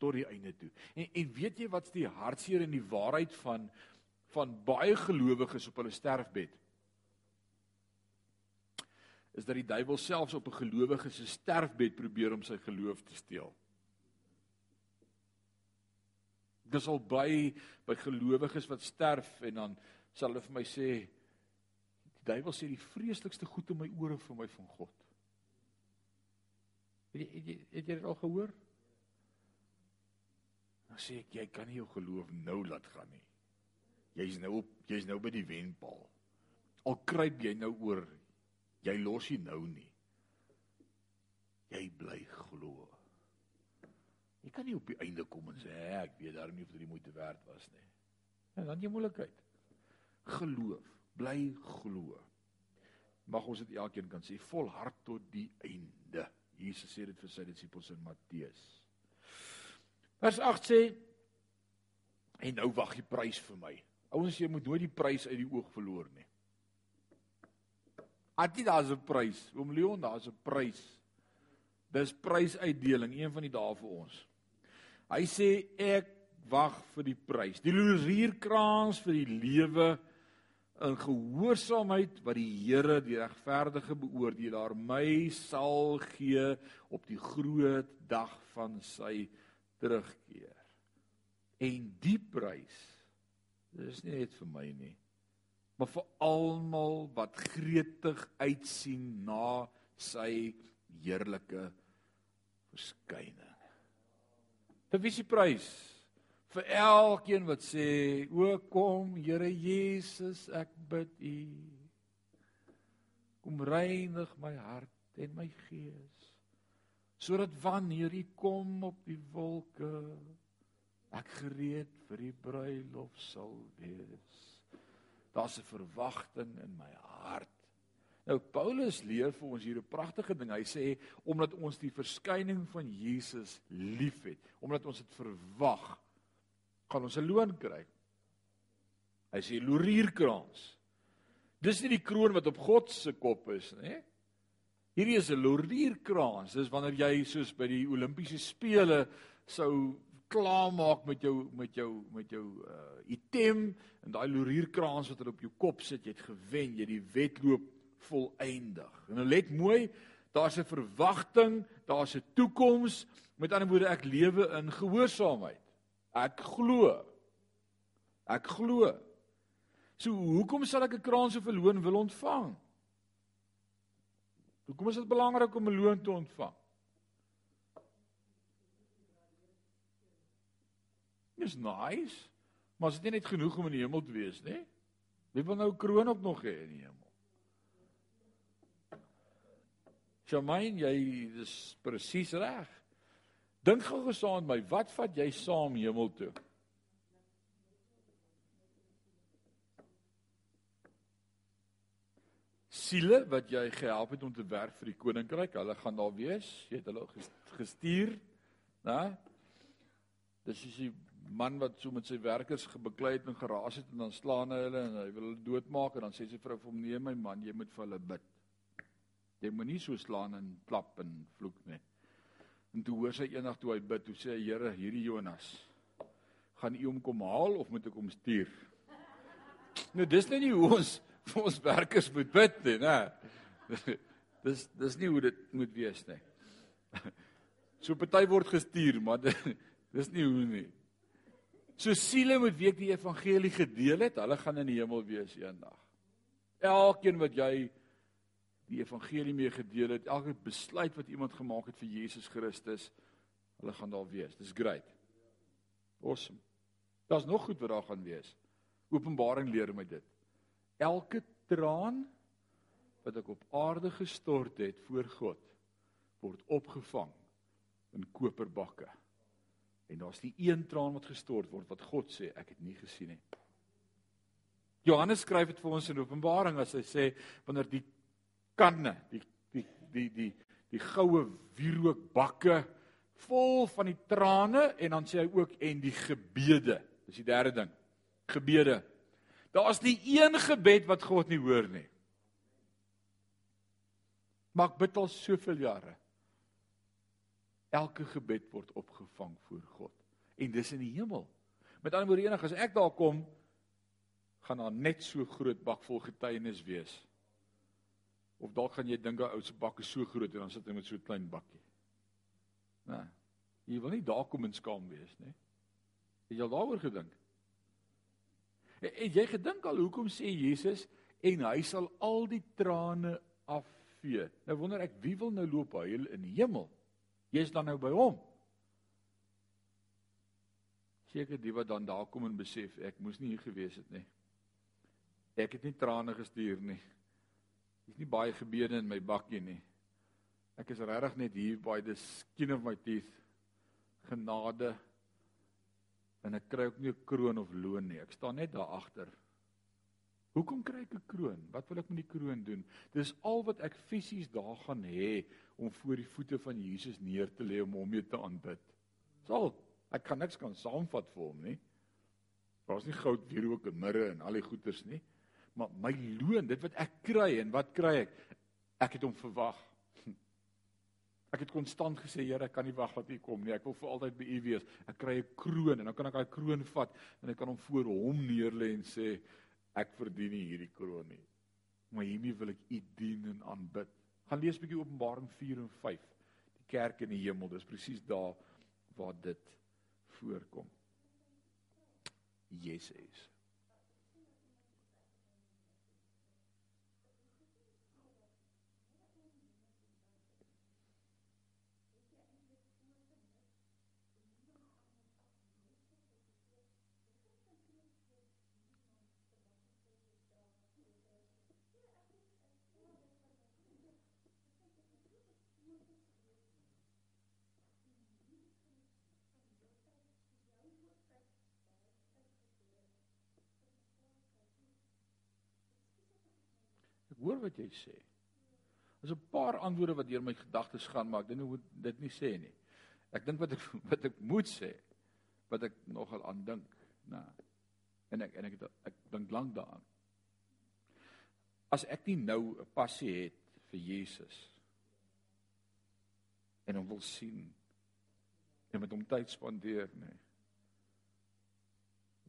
tot die einde toe. En en weet jy wat's die hartseer en die waarheid van van baie gelowiges op hulle sterfbed? Is dat die duiwel selfs op 'n gelowige se sterfbed probeer om sy geloof te steel. Dis al by by gelowiges wat sterf en dan sal hulle vir my sê die duiwel sê die vreeslikste goed in my ore vir my van God. Het jy het jy, het jy dit al gehoor? Dan sê ek jy kan nie jou geloof nou laat gaan nie. Jy's nou op jy's nou by die wenpaal. Al kruip jy nou oor, jy los nie nou nie. Jy bly glo. Jy kan nie op die einde kom en sê ek weet daarom nie of dit die moeite werd was nie. En dan jy moeilikheid geloof, bly glo. Mag ons dit elkeen kan sê volhard tot die einde. Jesus sê dit vir sy disippels in Matteus. Vers 8 sê en nou wag die prys vir my. Ouens, jy moet nooit die prys uit die oog verloor nie. Atie daar's 'n prys. Oom Leon, daar's 'n prys. Dis prysuitdeling, een van die dae vir ons. Hy sê ek wag vir die prys. Die loerierkraans vir die lewe in gehoorsaamheid wat die Here die regverdige beoordelaar my sal gee op die groot dag van sy terugkeer. En die prys dis nie net vir my nie, maar vir almal wat gretig uitsien na sy heerlike verskyning. Vir wie se prys? Vir elkeen wat sê, "O kom, Here Jesus, ek bid U. Kom reinig my hart en my gees, sodat wanneer U kom op die wolke, ek gereed vir die bruilof sal wees." Daar's 'n verwagting in my hart. Nou Paulus leer vir ons hier 'n pragtige ding. Hy sê omdat ons die verskyning van Jesus liefhet, omdat ons dit verwag, gaan ons 'n loon kry. Hy sê lorierkrans. Dis nie die kroon wat op God se kop is nie. Hierdie is 'n lorierkrans. Dis wanneer jy soos by die Olimpiese spele sou klaarmaak met jou met jou met jou uh item en daai lorierkrans wat er op jou kop sit, jy het gewen, jy het die wedloop volëindig. En nou let mooi, daar's 'n verwagting, daar's 'n toekoms. Met ander woorde, ek lewe in gehoorsaamheid. Ek glo. Ek glo. So hoekom sal ek 'n krans of 'n loon wil ontvang? Hoekom is dit belangrik om 'n loon te ontvang? Dis nice, maar is dit net genoeg om in die hemel te wees, né? Wie wil nou kroon ook nog hê in die hemel? Jamain, jy is presies reg. Dink gou gesaand my, wat vat jy saam hemel toe? Siele wat jy gehelp het om te werk vir die koninkryk, hulle gaan daar wees. Jy het hulle gestuur, né? Dis is die man wat so met sy werkers gebeklei het en geraas het en dan slaan hy hulle en hy wil hulle doodmaak en dan sê sy vrou vir hom: "Nee my man, jy moet vir hulle bid." Jy moenie so slaan en klap en vloek nie. En toe hoor sy eendag toe hy bid, toe sê hy: "Here, hierdie Jonas, gaan U hom kom haal of moet ek hom stuur?" Nou dis net nie hoe ons vir ons werkers moet bid nie, né? Dis dis nie hoe dit moet wees nie. So party word gestuur, maar dis nie hoe nie. So siele moet weet die evangelie gedeel het, hulle gaan in die hemel wees eendag. Elkeen wat jy die evangelie mee gedeel het, elke besluit wat iemand gemaak het vir Jesus Christus, hulle gaan daar wees. Dis great. Awesome. Daar's nog goed wat daar gaan wees. Openbaring leer my dit. Elke traan wat ek op aarde gestort het voor God word opgevang in koperbakke. En daar's die een traan wat gestort word wat God sê ek het nie gesien nie. Johannes skryf dit vir ons in Openbaring as hy sê wanneer die kanne, die die die die die goue wierookbakke vol van die trane en dan sê hy ook en die gebede. Dis die derde ding. Gebede. Daar's nie een gebed wat God nie hoor nie. Maar ek bid al soveel jare. Elke gebed word opgevang voor God en dis in die hemel. Met ander woorde enig as ek daar kom gaan daar net so groot bak vol getuienis wees Of dalk gaan jy dink 'n ou se bak is so groot en dan sit hy met so 'n klein bakkie. Nee. Jy wil nie daar kom en skaam wees nie. Het jy al daaroor gedink? Het jy gedink al hoekom sê Jesus en hy sal al die trane afvee? Nou wonder ek wie wil nou loop huil in die hemel? Jy's dan nou by hom. Seker die wat dan daar kom en besef ek moes nie hier gewees het nie. Ek het nie trane gestuur nie. Dis nie baie gebede in my bakkie nie. Ek is regtig net hier by the skin of my teeth. Genade. En ek kry ook nie 'n kroon of loon nie. Ek staan net daar agter. Hoekom kry ek 'n kroon? Wat wil ek met die kroon doen? Dis al wat ek fisies daar gaan hê om voor die voete van Jesus neer te lê om hom mee te aanbid. Sal ek kan niks kan saamvat vir hom nie. Daar's nie goud, wierook en mirre en al die goeders nie maar my loon, dit wat ek kry en wat kry ek? Ek het hom verwag. Ek het konstant gesê Here, ek kan nie wag dat U kom nie. Ek wil vir altyd by U wees. Ek kry 'n kroon en dan kan ek daai kroon vat en ek kan hom voor hom neerlê en sê ek verdien nie hierdie kroon nie. Maar hiermee wil ek U dien en aanbid. Gaan lees 'n bietjie Openbaring 4 en 5. Die kerk in die hemel, dis presies daar waar dit voorkom. Jesus. Hoor wat jy sê. Daar's 'n paar antwoorde wat deur my gedagtes gaan, maar ek dink hoe dit nie sê nie. Ek dink wat ek wat ek moet sê, wat ek nogal aan dink, nou. En ek en ek ek, ek dink lank daaraan. As ek nie nou 'n passie het vir Jesus en hom wil sien en met hom tyd spandeer, nê.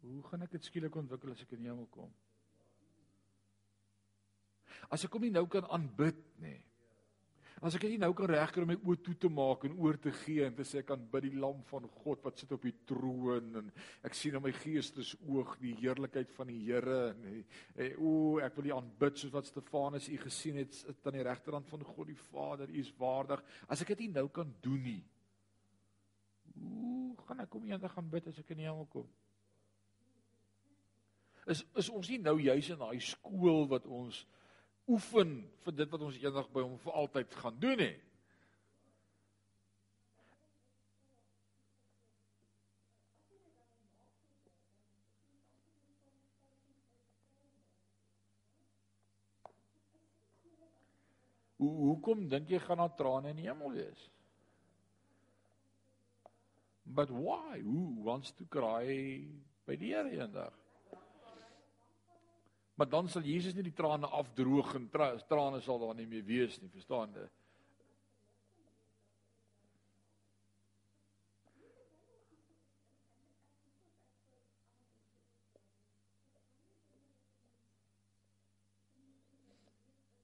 Hoe gaan ek dit skielik ontwikkel as ek in die hemel kom? As ek hom nie nou kan aanbid nie. As ek nie nou kan regkry om my oë toe te maak en oor te gee en te sê ek kan bid die lam van God wat sit op die troon en ek sien in my geestes oog die heerlikheid van die Here en, en o ek wil U aanbid soos wat Stefanus U gesien het sit aan die regterhand van God die Vader U is waardig as ek dit nie nou kan doen nie hoe gaan ek om eendag gaan bid as ek in die hemel kom is is ons nie nou juis in daai skool wat ons oefen vir dit wat ons eendag by hom vir altyd gaan doen hè. Hoe hoekom dink jy gaan daar trane in die hemel wees? But why? Who wants to cry by die Here eendag? Maar dan sal Jesus nie die trane afdroog en tra trane sal daar nie meer wees nie, verstaan jy?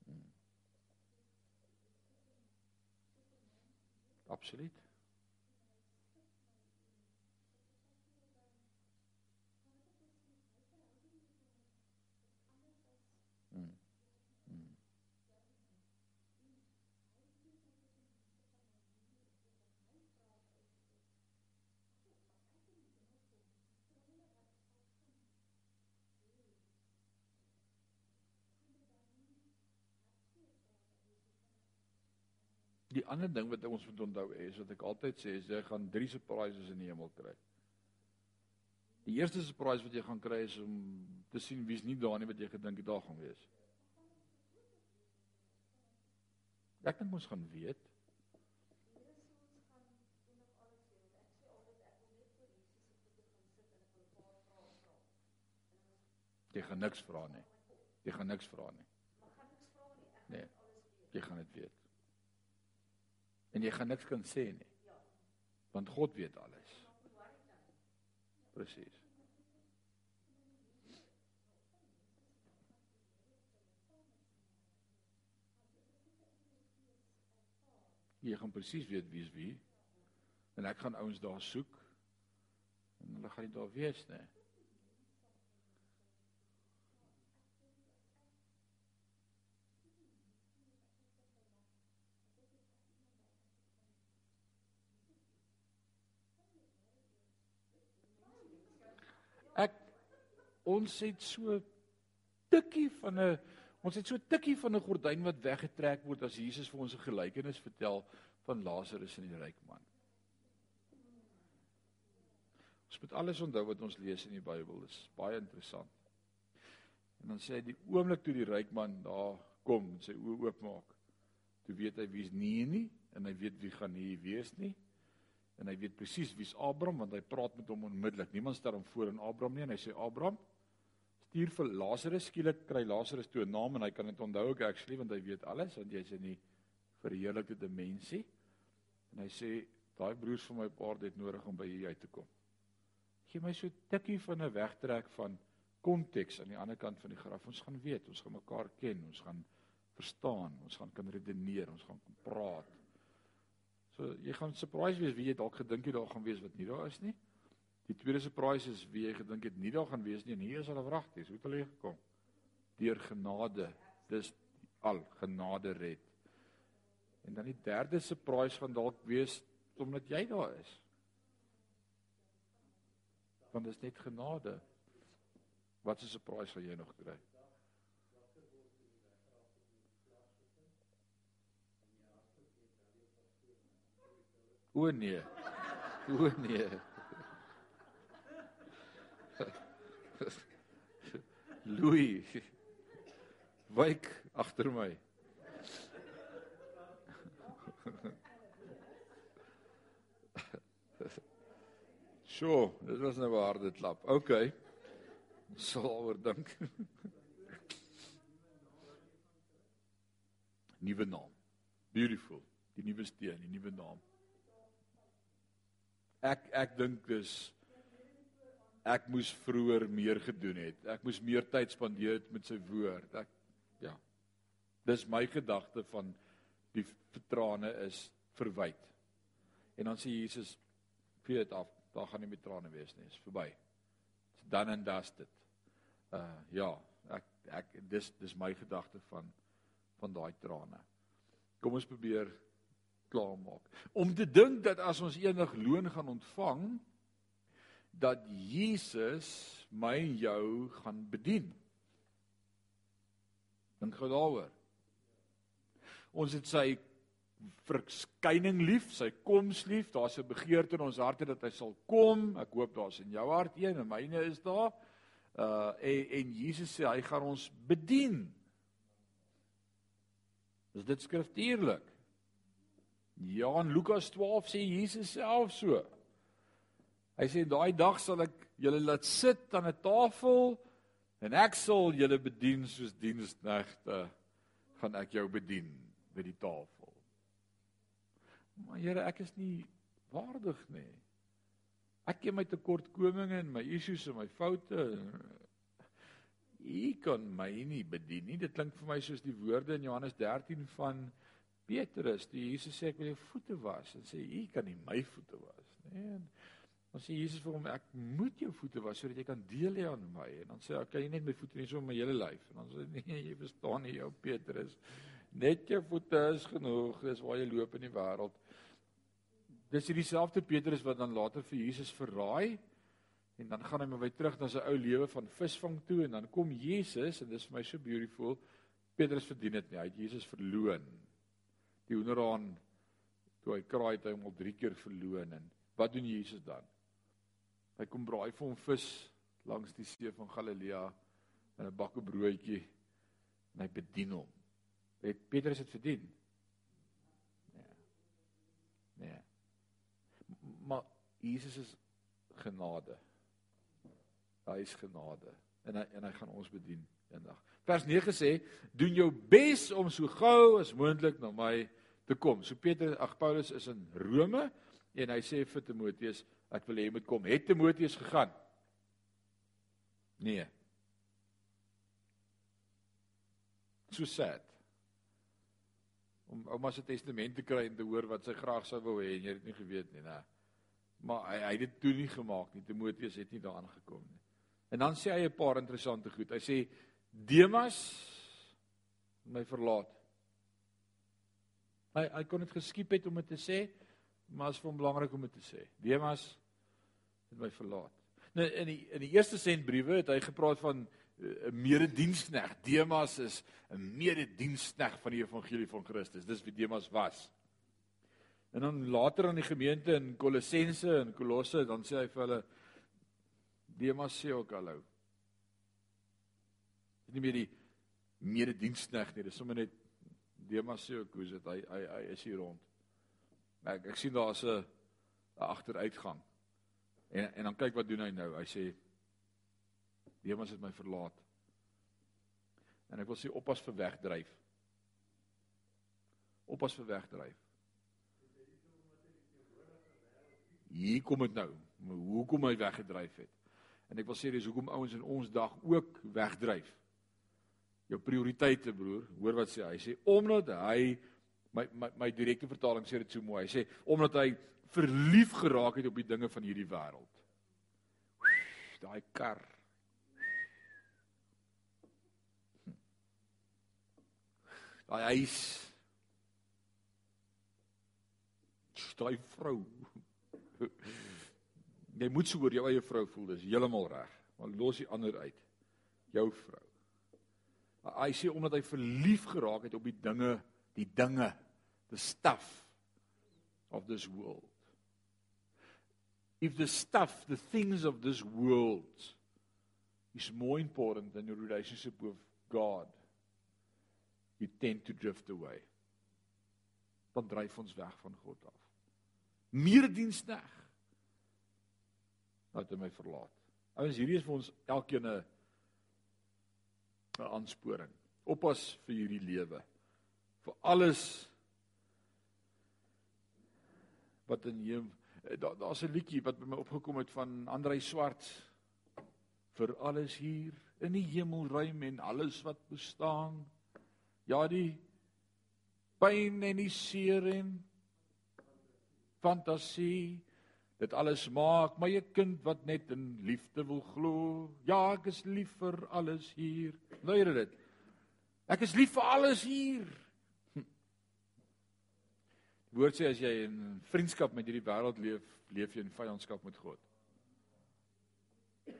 Hmm. Absoluut. Die ander ding wat ons moet onthou is wat ek altyd sê is jy gaan drie surprises in die hemel kry. Die eerste surprise wat jy gaan kry is om te sien wie's nie daar nie wat jy gedink het daar gaan wees. Ek dink ons gaan weet. Jy gaan niks vra nie. Jy gaan niks vra nie. Nee. Jy gaan dit weet en jy gaan niks kan sê nie. Want God weet alles. Presies. Jy gaan presies weet wie is wie. En ek gaan ouens daar soek. En hulle gaan nie daar wees nie. Ons het so tikkie van 'n ons het so tikkie van 'n gordyn wat weggetrek word as Jesus vir ons 'n gelykenis vertel van Lazarus en die ryk man. Ons moet alles onthou wat ons lees in die Bybel, dit is baie interessant. En dan sê hy die oomblik toe die ryk man daar kom en sy oë oopmaak, toe weet hy wie's nie nie en hy weet wie gaan nie wees nie. En hy weet presies wie's Abraham want hy praat met hom onmiddellik. Niemand stel hom voor aan Abraham nie en hy sê Abraham, stuur vir Lazarus. Skielik kry Lazarus toe 'n naam en hy kan dit onthou ek actually want hy weet alles want jy's in die verheerlikte dimensie. En hy sê daai broers van my paar het nodig om by hier uit te kom. Gee my so tikkie van 'n wegtrek van konteks aan die ander kant van die graf. Ons gaan weet ons gaan mekaar ken ons gaan verstaan ons gaan kan redeneer ons gaan praat so jy gaan surprise wees wie jy dalk gedink jy daar gaan wees wat nie daar is nie Die tweede surprise is wie jy gedink het nie daar gaan wees nie en hier is hulle wragties. Hoe het hulle gekom? Deur genade. Dis al genade red. En dan die derde surprise gaan dalk wees omdat jy daar is. Want dit is net genade. Wat 'n surprise sal jy nog kry? O nee. O nee. Louis. Wyk agter my. Sjoe, dit was nou 'n harde klap. OK. Sal oor dink. Nuwe naam. Beautiful. Die nuwe steen, die nuwe naam. Ek ek dink dis ek moes vroeër meer gedoen het. Ek moes meer tyd spandeer het met sy woord. Ek ja. Dis my gedagte van die vertrane is verwyd. En dan sê Jesus vee dit af daar gaan nie meer trane wees nie, is verby. It's done and dusted. Uh ja, ek ek dis dis my gedagte van van daai trane. Kom ons probeer klaarmaak. Om te dink dat as ons eendag loon gaan ontvang dat Jesus my en jou gaan bedien. Dink gou daaroor. Ons het sy verskyning lief, sy koms lief. Daar's 'n begeerte in ons harte dat hy sal kom. Ek hoop daar's in jou hart een en myne is daar. Uh en, en Jesus sê hy gaan ons bedien. Is dit skriftuurlik? Ja, in Lukas 12 sê Jesus self so. Hy sê daai dag sal ek julle laat sit aan 'n tafel en ek sal julle bedien soos diensknegte gaan ek jou bedien by die tafel. Maar Here, ek is nie waardig nie. Ek ken my tekortkominge en my issues en my foute. U kan my nie bedien nie. Dit klink vir my soos die woorde in Johannes 13 van Petrus, die Jesus sê ek wil jou voete was en sê u kan nie my voete was nie. En dan sê Jesus vir hom ek moet jou voete was sodat jy kan deel hê aan my. En dan sê hy kan jy net my voete nie so my hele lyf. En dan sê nee, jy verstaan nie jou Petrus. Net jou voete is genoeg. Dis waar jy loop in die wêreld. Dis hierdie selfde Petrus wat dan later vir Jesus verraai en dan gaan hy maar weer terug na sy ou lewe van visvang toe en dan kom Jesus en dis vir my so beautiful. Petrus verdien dit nie. Hy het Jesus verloon. Die hoenderhaan toe hy kraai het hy hom al 3 keer verloon en wat doen Jesus dan? Hy kom braai vir hom vis langs die see van Galilea in 'n bakke broodjie en hy bedien hom. Het Petrus dit verdien? Nee. Nee maar Jesus is genade. Hy is genade en hy en hy gaan ons bedien eendag. Vers 9 sê: "Doen jou bes om so gou as moontlik na my te kom." So Petrus, ag Paulus is in Rome en hy sê vir Timoteus: "Ek wil hê jy moet kom." Het Timoteus gegaan? Nee. So sad. Om ouma se testament te kry en te hoor wat sy graag sou wou hê en jy het nie geweet nie, né? Maar hy hy het dit toe nie gemaak nie. Timoteus het nie daaraan gekom nie. En dan sê hy 'n paar interessante goed. Hy sê Demas my verlaat. Hy hy kon dit geskiep het om dit te sê, maar is vir hom belangrik om dit te sê. Demas het my verlaat. Nou in die in die eerste sentbriewe het hy gepraat van eh, 'n mededienskneg. Demas is 'n mededienskneg van die evangelie van Christus. Dis wie Demas was. En dan later aan die gemeente in Kolossense en Kolosse, dan sê hy vir hulle Demas sê ook hallo. Dit nie meer die medediensknegt nie, dis sommer net Demas sê ook hoe is dit? Hy hy hy is hier rond. Ek ek sien daar's 'n agteruitgang. En en dan kyk wat doen hy nou? Hy sê Demas het my verlaat. En ek wil sê oppas vir wegdryf. Oppas vir wegdryf. hier kom dit nou. Hoekom hy weggedryf het. En ek wil sê dis hoekom ouens in ons dag ook wegdryf. Jou prioriteite broer, hoor wat sê hy? Hy sê omdat hy my my, my direkte vertaling sê dit so mooi. Hy sê omdat hy verlief geraak het op die dinge van hierdie wêreld. Daai kar. Daai huis. Daai vrou. Jy moet so oor jou eie vrou voel, dis heeltemal reg. Maar los die ander uit. Jou vrou. Hy sê omdat hy verlief geraak het op die dinge, die dinge, the stuff of this world. If the stuff, the things of this world is more important than your relationship with God, you tend to drift away. Dan dryf ons weg van God af. Meer diensneg. Nou het hy my verlaat. Ouens, hierdie is vir ons elkeen 'n 'n aansporing. Oppas vir hierdie lewe. Vir alles wat in hom daar daar's 'n liedjie wat by my opgekom het van Andrei Swart vir alles hier in die hemelruim en alles wat bestaan. Ja, die pyn en die seer en fantasie dit alles maak my 'n kind wat net in liefde wil glo. Ja, ek is lief vir alles hier. Luister dit. Ek is lief vir alles hier. Hm. Die woord sê as jy in vriendskap met hierdie wêreld leef, leef jy in vyandskap met God.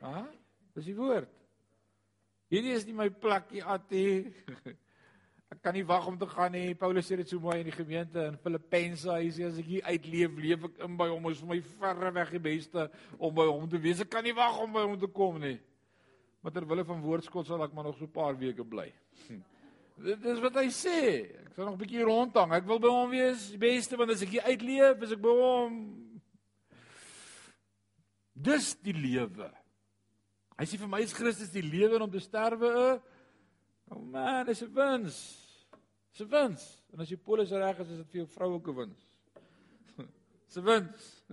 Ah, dis die woord. Hierdie is nie my plekkie atie. Ek kan nie wag om te gaan nie. Paulus sê dit so mooi in die gemeente in Filippense. Hy sê as ek hier uitleef, leef ek in by hom. Is vir my verre weg die beste om by hom te wees. Ek kan nie wag om by hom te kom nie. Maar ter wille van woordskot sal ek maar nog so 'n paar weke bly. Hm. Dit is wat hy sê. Ek sal nog 'n bietjie rondhang. Ek wil by hom wees, die beste want as ek hier uitleef, is ek by hom. Dis die lewe. Hy sê vir my is Christus die lewe om te sterwe 'n Oh man, dis 'n wins. Dis 'n wins. En as jy polis reg is, is dit vir jou vrou ook 'n wins. Dis 'n wins.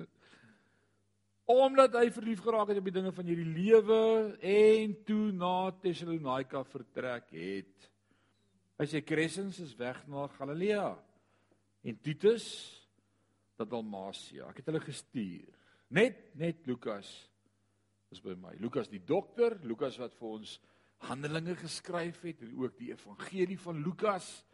Omdat hy verlief geraak het op die dinge van hierdie lewe en toe na Tessalonika vertrek het. Hy sê Crescens is weg na Galilea en Titus na Dalmatia. Ek het hulle gestuur. Net net Lukas is by my. Lukas die dokter, Lukas wat vir ons Handelinge geskryf het, ook die evangelie van Lukas.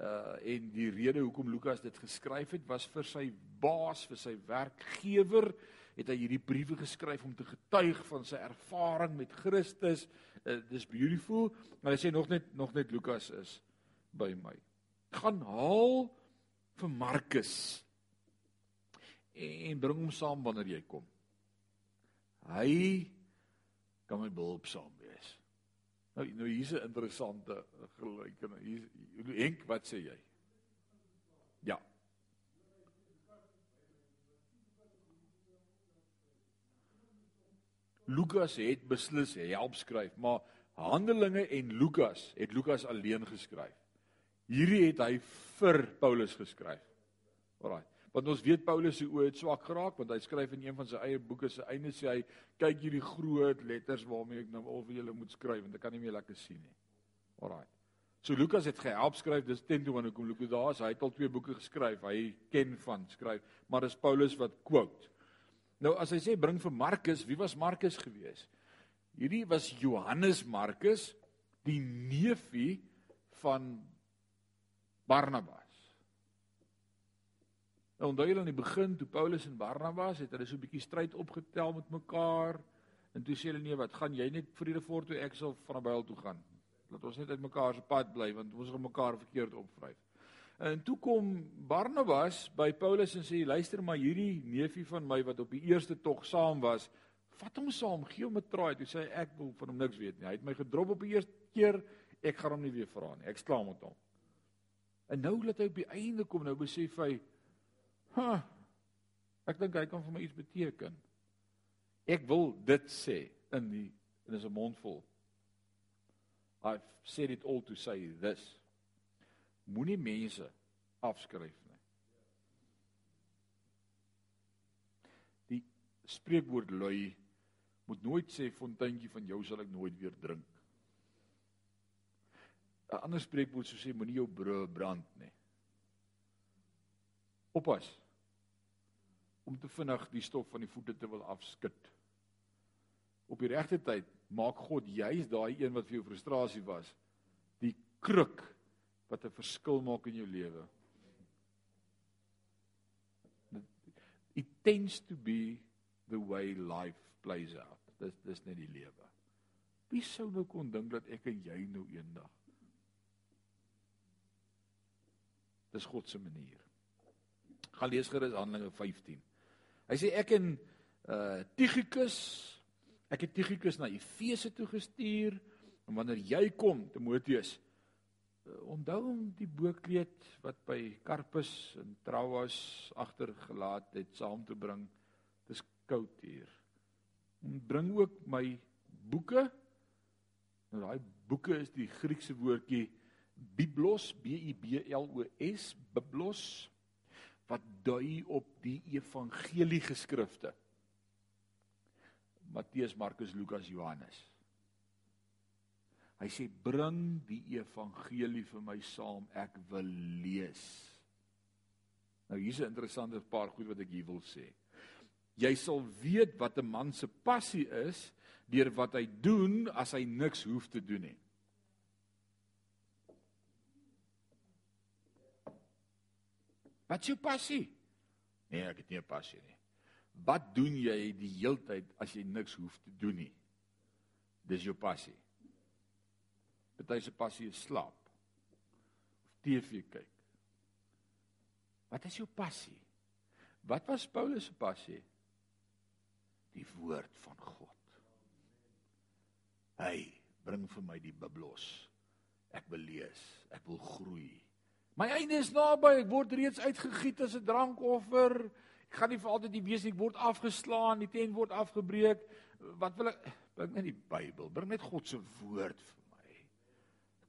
Uh en die rede hoekom Lukas dit geskryf het was vir sy baas, vir sy werkgewer, het hy hierdie briewe geskryf om te getuig van sy ervaring met Christus. Uh, dis beautiful, maar hy sê nog net nog net Lukas is by my. Gaan haal vir Markus en bring hom saam wanneer jy kom. Hy kan my behulpsaam wees. Nou nou hier's 'n interessante gelykenis. Hier Henk, wat sê jy? Ja. Lukas het beslis help skryf, maar Handelinge en Lukas het Lukas alleen geskryf. Hierdie het hy vir Paulus geskryf. Alraai. Want ons weet Paulus se oë het swak geraak want hy skryf in een van sy eie boeke se einde sê hy kyk hierdie groot letters waarmee ek nou al vir julle moet skryf want ek kan nie meer lekker sien nie. Alraai. So Lukas het gehelp skryf, dis teen toe wanneer kom Lukas daar, hy het al twee boeke geskryf. Hy ken van skryf, maar dis Paulus wat quote. Nou as hy sê bring vir Markus, wie was Markus gewees? Hierdie was Johannes Markus, die neefie van Barnabas. Nou onthou julle aan die begin toe Paulus en Barnabas het hulle so 'n bietjie stryd opgetel met mekaar en toe sê hulle nee, wat gaan jy net vrede voor toe ek sal van naby al toe gaan. Laat ons net uit mekaar se pad bly want ons gaan mekaar verkeerd opvryf. En toe kom Barnabas by Paulus en sê luister maar hierdie neefie van my wat op die eerste tog saam was, vat hom saam, gee hom 'n traai. Toe sê ek wil van hom niks weet nie. Hy het my gedrop op die eerste keer, ek gaan hom nie weer vra nie. Ek slaam met hom. En nou laat hy op die einde kom, nou besef hy Ha. Ek dink hy kan vir my iets beteken. Ek wil dit sê in die en is 'n mond vol. I've said it all to say this. Moenie mense afskryf nie. Die spreekwoord lui moet nooit sê fonteintjie van jou sal ek nooit weer drink. 'n Ander spreekwoord sou sê moenie jou brand nie. Oppas. Om te vinnig die stof van die voete te wil afskud. Op die regte tyd maak God juis daai een wat vir jou frustrasie was, die kruk wat 'n verskil maak in jou lewe. It tends to be the way life plays out. Dis dis net die lewe. Wie sou nou kon dink dat ek en jy nou eendag Dis God se manier gaan lees gerus Handelinge 15. Hy sê ek en uh Tychicus ek het Tychicus na Efese toe gestuur en wanneer jy kom Timoteus onthou hom die boekleed wat by Karpus en Trouas agtergelaat het saam te bring. Dis koud hier. En bring ook my boeke. Nou daai boeke is die Griekse woordjie biblos, B I B L O S, biblos wat dui op die evangelie geskrifte. Matteus, Markus, Lukas, Johannes. Hy sê bring die evangelie vir my saam, ek wil lees. Nou hier's 'n interessante paar goed wat ek hier wil sê. Jy sal weet wat 'n man se passie is deur wat hy doen as hy niks hoef te doen nie. Wat is jou passie? Nee, ek het nie 'n passie nie. Wat doen jy die heeltyd as jy niks hoef te doen nie? Dis jou passie. Party se passie is slaap of TV kyk. Wat is jou passie? Wat was Paulus se passie? Die woord van God. Hy bring vir my die Byblos. Ek wil lees, ek wil groei. My einde is naby, ek word reeds uitgegiet as 'n drankoffer. Ek gaan nie vir altyd die wees nie, ek word afgeslaan, die tent word afgebreek. Wat wil ek bring net die Bybel, bring net God se woord vir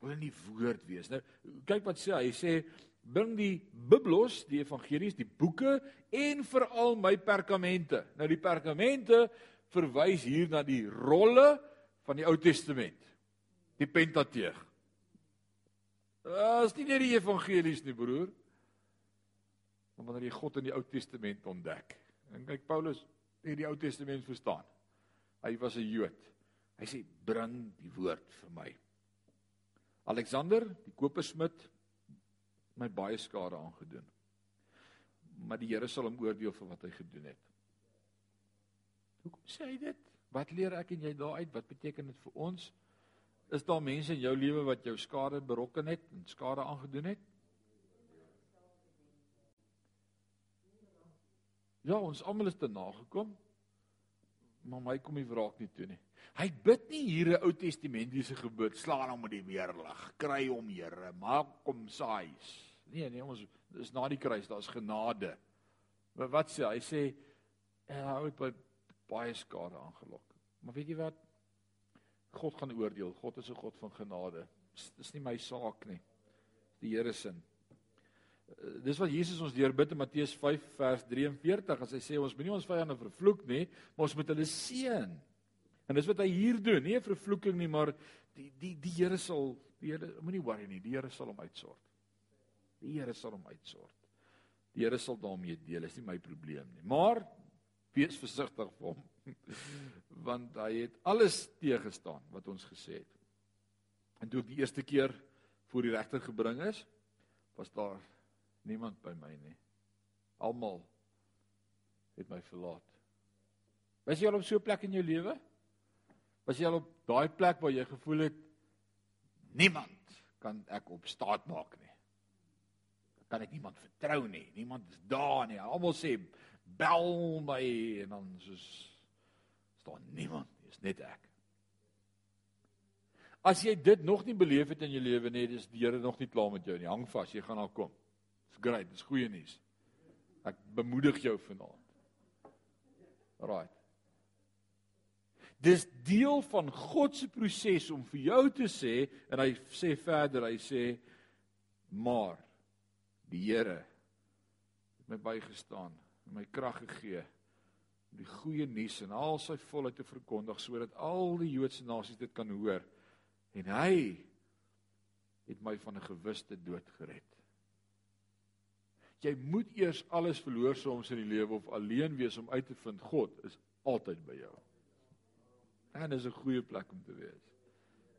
wil in die woord wees. Nou kyk wat sê hy, hy sê bring die biblos, die evangelies, die boeke en veral my perkamente. Nou die perkamente verwys hier na die rolle van die Ou Testament. Die Pentateeg. As nie net die evangelies nie, broer. Maar wanneer jy God in die Ou Testament ontdek. En kyk Paulus het die Ou Testament verstaan. Hy was 'n Jood. Hy sê bring die woord vir my. Alexander, die kopersmid, my baie skade aangedoen. Maar die Here sal hom oordeel vir wat hy gedoen het. Hoekom sê hy dit? Wat leer ek en jy daaruit? Wat beteken dit vir ons? Is daar mense in jou lewe wat jou skade berokken het en skade aangedoen het? Ja, ons almal is te nagekom. Maar my kom nie wraak nie toe nie. Hy bid nie hier 'n Ou Testamentiese gebed, slaan hom met die weerlig, kry hom Here, maak hom saais. Nee, nee, ons is na die kruis, daar's genade. Maar wat sê hy? Hy sê hy het by baie skade aangelok. Maar weet jy wat? God gaan oordeel. God is 'n God van genade. Dis nie my saak nie. Die Here se dis wat Jesus ons deurbid in Matteus 5 vers 43 as hy sê ons moenie ons vyande vervloek nie, maar ons moet hulle seën. En dis wat hy hier doen, nie 'n vervloeking nie, maar die die die Here sal die Here moenie worry nie, die Here sal hom uitsort. Die Here sal hom uitsort. Die Here sal daarmee deel, is nie my probleem nie. Maar wees versigtig vir hom want hy het alles teëgestaan wat ons gesê het. En toe ek die eerste keer voor die regter gebring is, was daar niemand by my nie. Almal het my verlaat. Was jy al op so 'n plek in jou lewe? Was jy al op daai plek waar jy gevoel het niemand kan ek op staat maak nie? Kan ek niemand vertrou nie? Niemand is daar nie. Almal sê bel my en dan soos staan niemand, dis net ek. As jy dit nog nie beleef het in jou lewe nie, dis die Here nog nie klaar met jou nie. Hang vas, jy gaan daar kom. Great, dis goeie nuus. Ek bemoedig jou vanaand. Right. Dis deel van God se proses om vir jou te sê en hy sê verder, hy sê maar die Here het my bygestaan, my krag gegee die goeie nuus in al sy volheid te verkondig sodat al die Joodse nasies dit kan hoor en hy het my van 'n gewiste dood gered jy moet eers alles verloor soms in die lewe of alleen wees om uit te vind God is altyd by jou. En dis 'n goeie plek om te wees.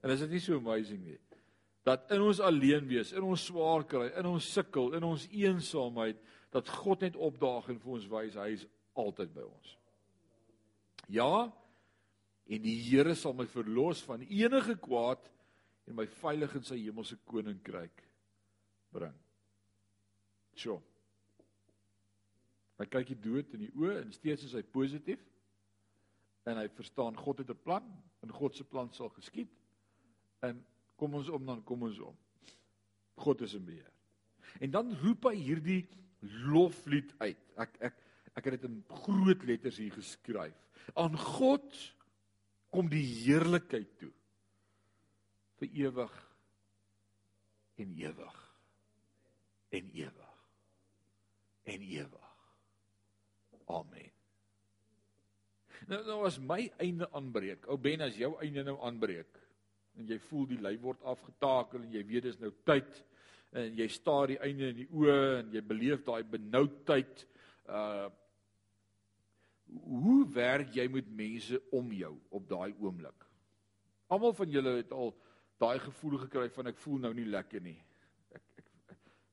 En is dit nie so amazing nie dat in ons alleen wees, in ons swaar kry, in ons sukkel, in ons eensaamheid dat God net opdaag en vir ons wys hy is altyd by ons. Ja, en die Here sal my verlos van enige kwaad en my veilig in sy hemelse koninkryk bring. Sjoe. Hy kyk die dood in die oë en steeds is hy positief. En hy verstaan God het 'n plan en God se plan sal geskied. En kom ons om dan kom ons om. God is in beheer. En dan roep hy hierdie loflied uit. Ek ek ek het dit in groot letters hier geskryf. Aan God kom die heerlikheid toe vir ewig en ewig en ewig en ewig. Amen. Nou nou as my einde aanbreek, ou Ben as jou einde nou aanbreek en jy voel die lyf word afgetakel en jy weet dis nou tyd en jy staar die einde in die oë en jy beleef daai benoudheid uh hoe werk jy met mense om jou op daai oomblik? Almal van julle het al daai gevoel gekry van ek voel nou nie lekker nie. Ek ek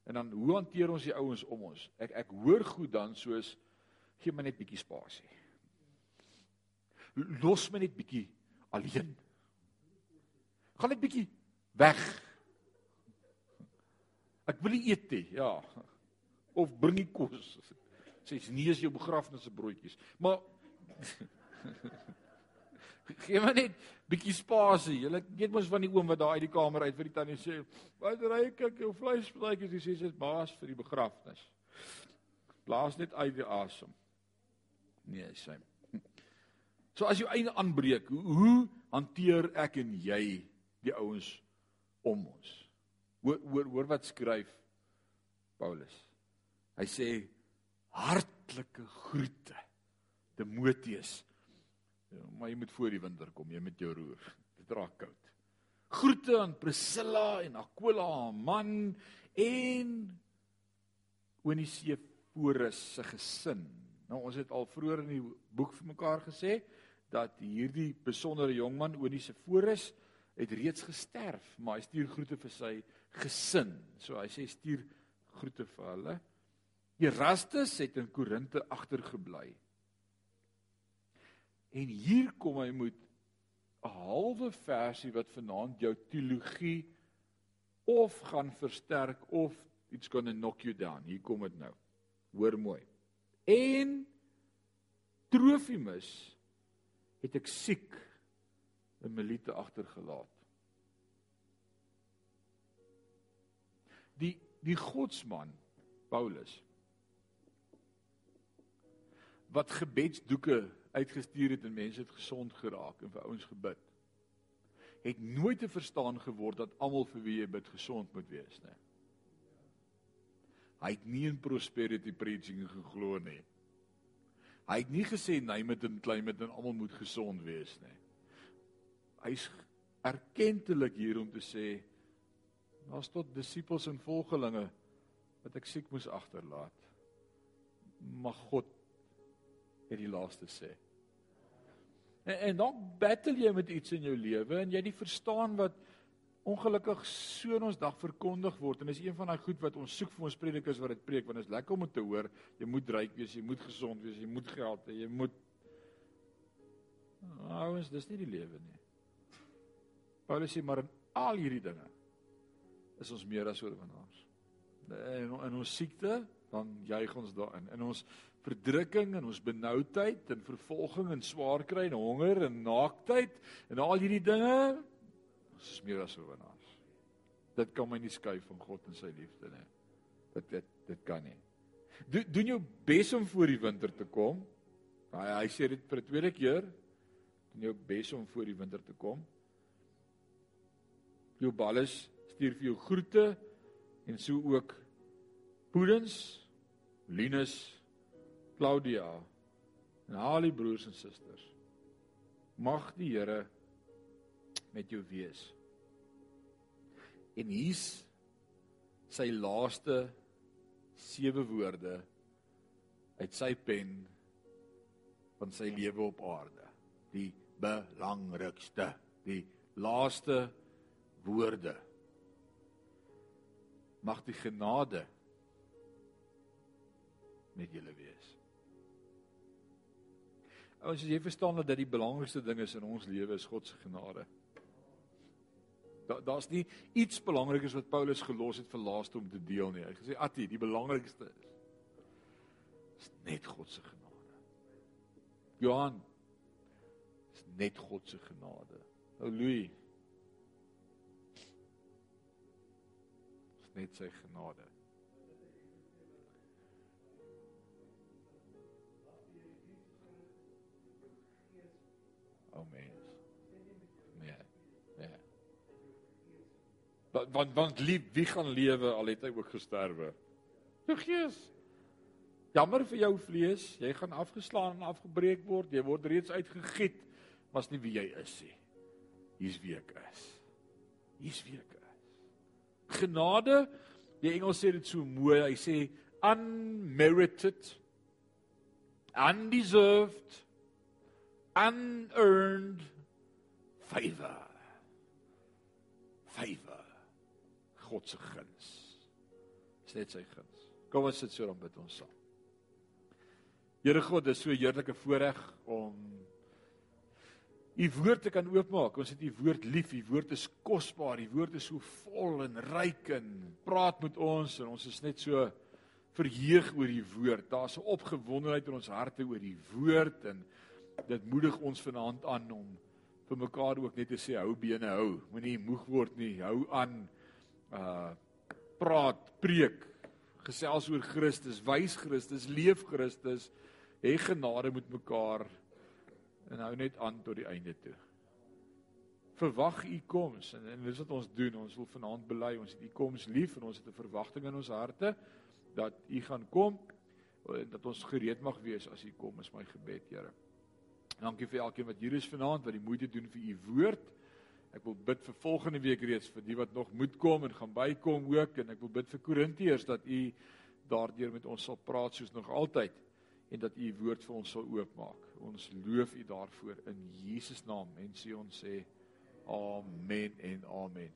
en dan hoe hanteer ons die ouens om ons? Ek ek hoor goed dan soos gee my net bietjie spasie. Los my net bietjie alleen. Gaan net bietjie weg. Ek wil nie eet nie, ja. Of bring nie kos. Sê nee is jou begrafnis se broodjies. Maar gee my net bietjie spasie. Julle weet mos van die oom wat daar uit die kamer uit vir die tannie sê, "Wat ry ek jou vleisplaatjies?" Hy sê dit is baas vir die begrafnis. Blaas net uit die asem. Nee, sê. So as jou einde aanbreek, hoe, hoe hanteer ek en jy die ouens om ons? Hoor hoor hoor wat skryf Paulus. Hy sê hartlike groete Timoteus. Ja, maar jy moet voor die winter kom, jy met jou roer. Dit raak koud. Groete aan Priscilla en Aquila, man en Onesiforus se gesin. Nou ons het al vroeër in die boek vir mekaar gesê dat hierdie besondere jongman Onesiforus het reeds gesterf, maar hy stuur groete vir sy gesin. So hy sê stuur groete vir hulle. Erastus het in Korinte agtergebly. En hier kom hy met 'n halwe versie wat vanaand jou teologie of gaan versterk of iets gaan knock you down. Hier kom dit nou. Hoor mooi. En Trofimus het ek siek in Melite agtergelaat. Die die godsman Paulus wat gebedsdoeke uitgestuur het en mense het gesond geraak en vir ouens gebid het nooit te verstaan geword dat almal vir wie jy bid gesond moet wees nie. Hy het nie in prosperity preaching geglo nie. Hy het nie gesê Nymit en Kleinmit en almal moet gesond wees nie. Hy's erkentelik hier om te sê daar's tot disippels en volgelinge wat ek siek moes agterlaat. Mag God het die laaste sê. En, en dan battle jy met iets in jou lewe en jy nie verstaan wat ongelukkig so in ons dag verkondig word en is een van daai goed wat ons soek vir ons predikers wat dit preek want dit is lekker om te hoor jy moet ryk wees jy moet gesond wees jy moet geld hê jy moet ouens dis nie die lewe nie. Paulus sê maar in al hierdie dinge is ons meer as oorwinnaars. In, in ons siekte dan juig ons daarin. In ons verdrukking en ons benoudheid en vervolging en swaar kry en honger en naaktheid en al hierdie dinge ons is meer as oorwinnaars. Dit kan my nie skei van God en sy liefde nie. Dit dit dit kan nie. Do, doen jou bes om voor die winter te kom. Hy hy sê dit vir 'n tweede keer. Doen jou bes om voor die winter te kom. Jou balles stuur vir jou groete en so ook Poedens, Linus, Claudia en al die broers en susters. Mag die Here met jou wees. En hier's sy laaste sewe woorde uit sy pen van sy lewe op aarde. Die belangrikste, die laaste woorde. Mag die genade met julle wees. Ouens, as jy verstaan dat dit die belangrikste ding is in ons lewe is God se genade. Daar daar's nie iets belangrikers wat Paulus gelos het vir laaste om te deel nie. Hy het gesê Atti, die belangrikste is is net God se genade. Johan is net God se genade. Ou Louis net sy genade. Want want want lief, wie gaan lewe al het hy ook gesterwe? Jou gees. Jammer vir jou vlees, jy gaan afgeslaan en afgebreek word, jy word reeds uitgegiet, maar is nie wie jy is nie. Hier's wie ek is. Hier's wie ek is. Genade, die Engels sê dit so mooi, hy sê unmerited, undeserved, unearned favor. Favor. God se guns. Dis net sy guns. Kom ons sit so dan bid ons saam. Here God, dis so 'n heerlike voorreg om u woord te kan oopmaak. Ons het u woord lief. U woord is kosbaar. U woord is so vol en ryk en praat met ons en ons is net so verheug oor u woord. Daar's 'n opgewondenheid in ons harte oor u woord en dit moedig ons vanaand aan om vir mekaar ook net te sê hou bene hou. Moenie moeg word nie. Hou aan uh praat, preek, gesels oor Christus, wys Christus, leef Christus hê genade met mekaar en hou net aan tot die einde toe. Verwag u koms en, en dis wat ons doen. Ons wil vanaand bely ons het u koms lief en ons het 'n verwagting in ons harte dat u gaan kom en dat ons gereed mag wees as u kom is my gebed, Here. Dankie vir elkeen wat hier is vanaand wat die moeite doen vir u woord. Ek wil bid vir volgende week reeds vir die wat nog moet kom en gaan bykom ook en ek wil bid vir Korintiërs dat u daardeur met ons sal praat soos nog altyd en dat u u woord vir ons sal oopmaak. Ons loof u daarvoor in Jesus naam en sê ons sê amen en amen.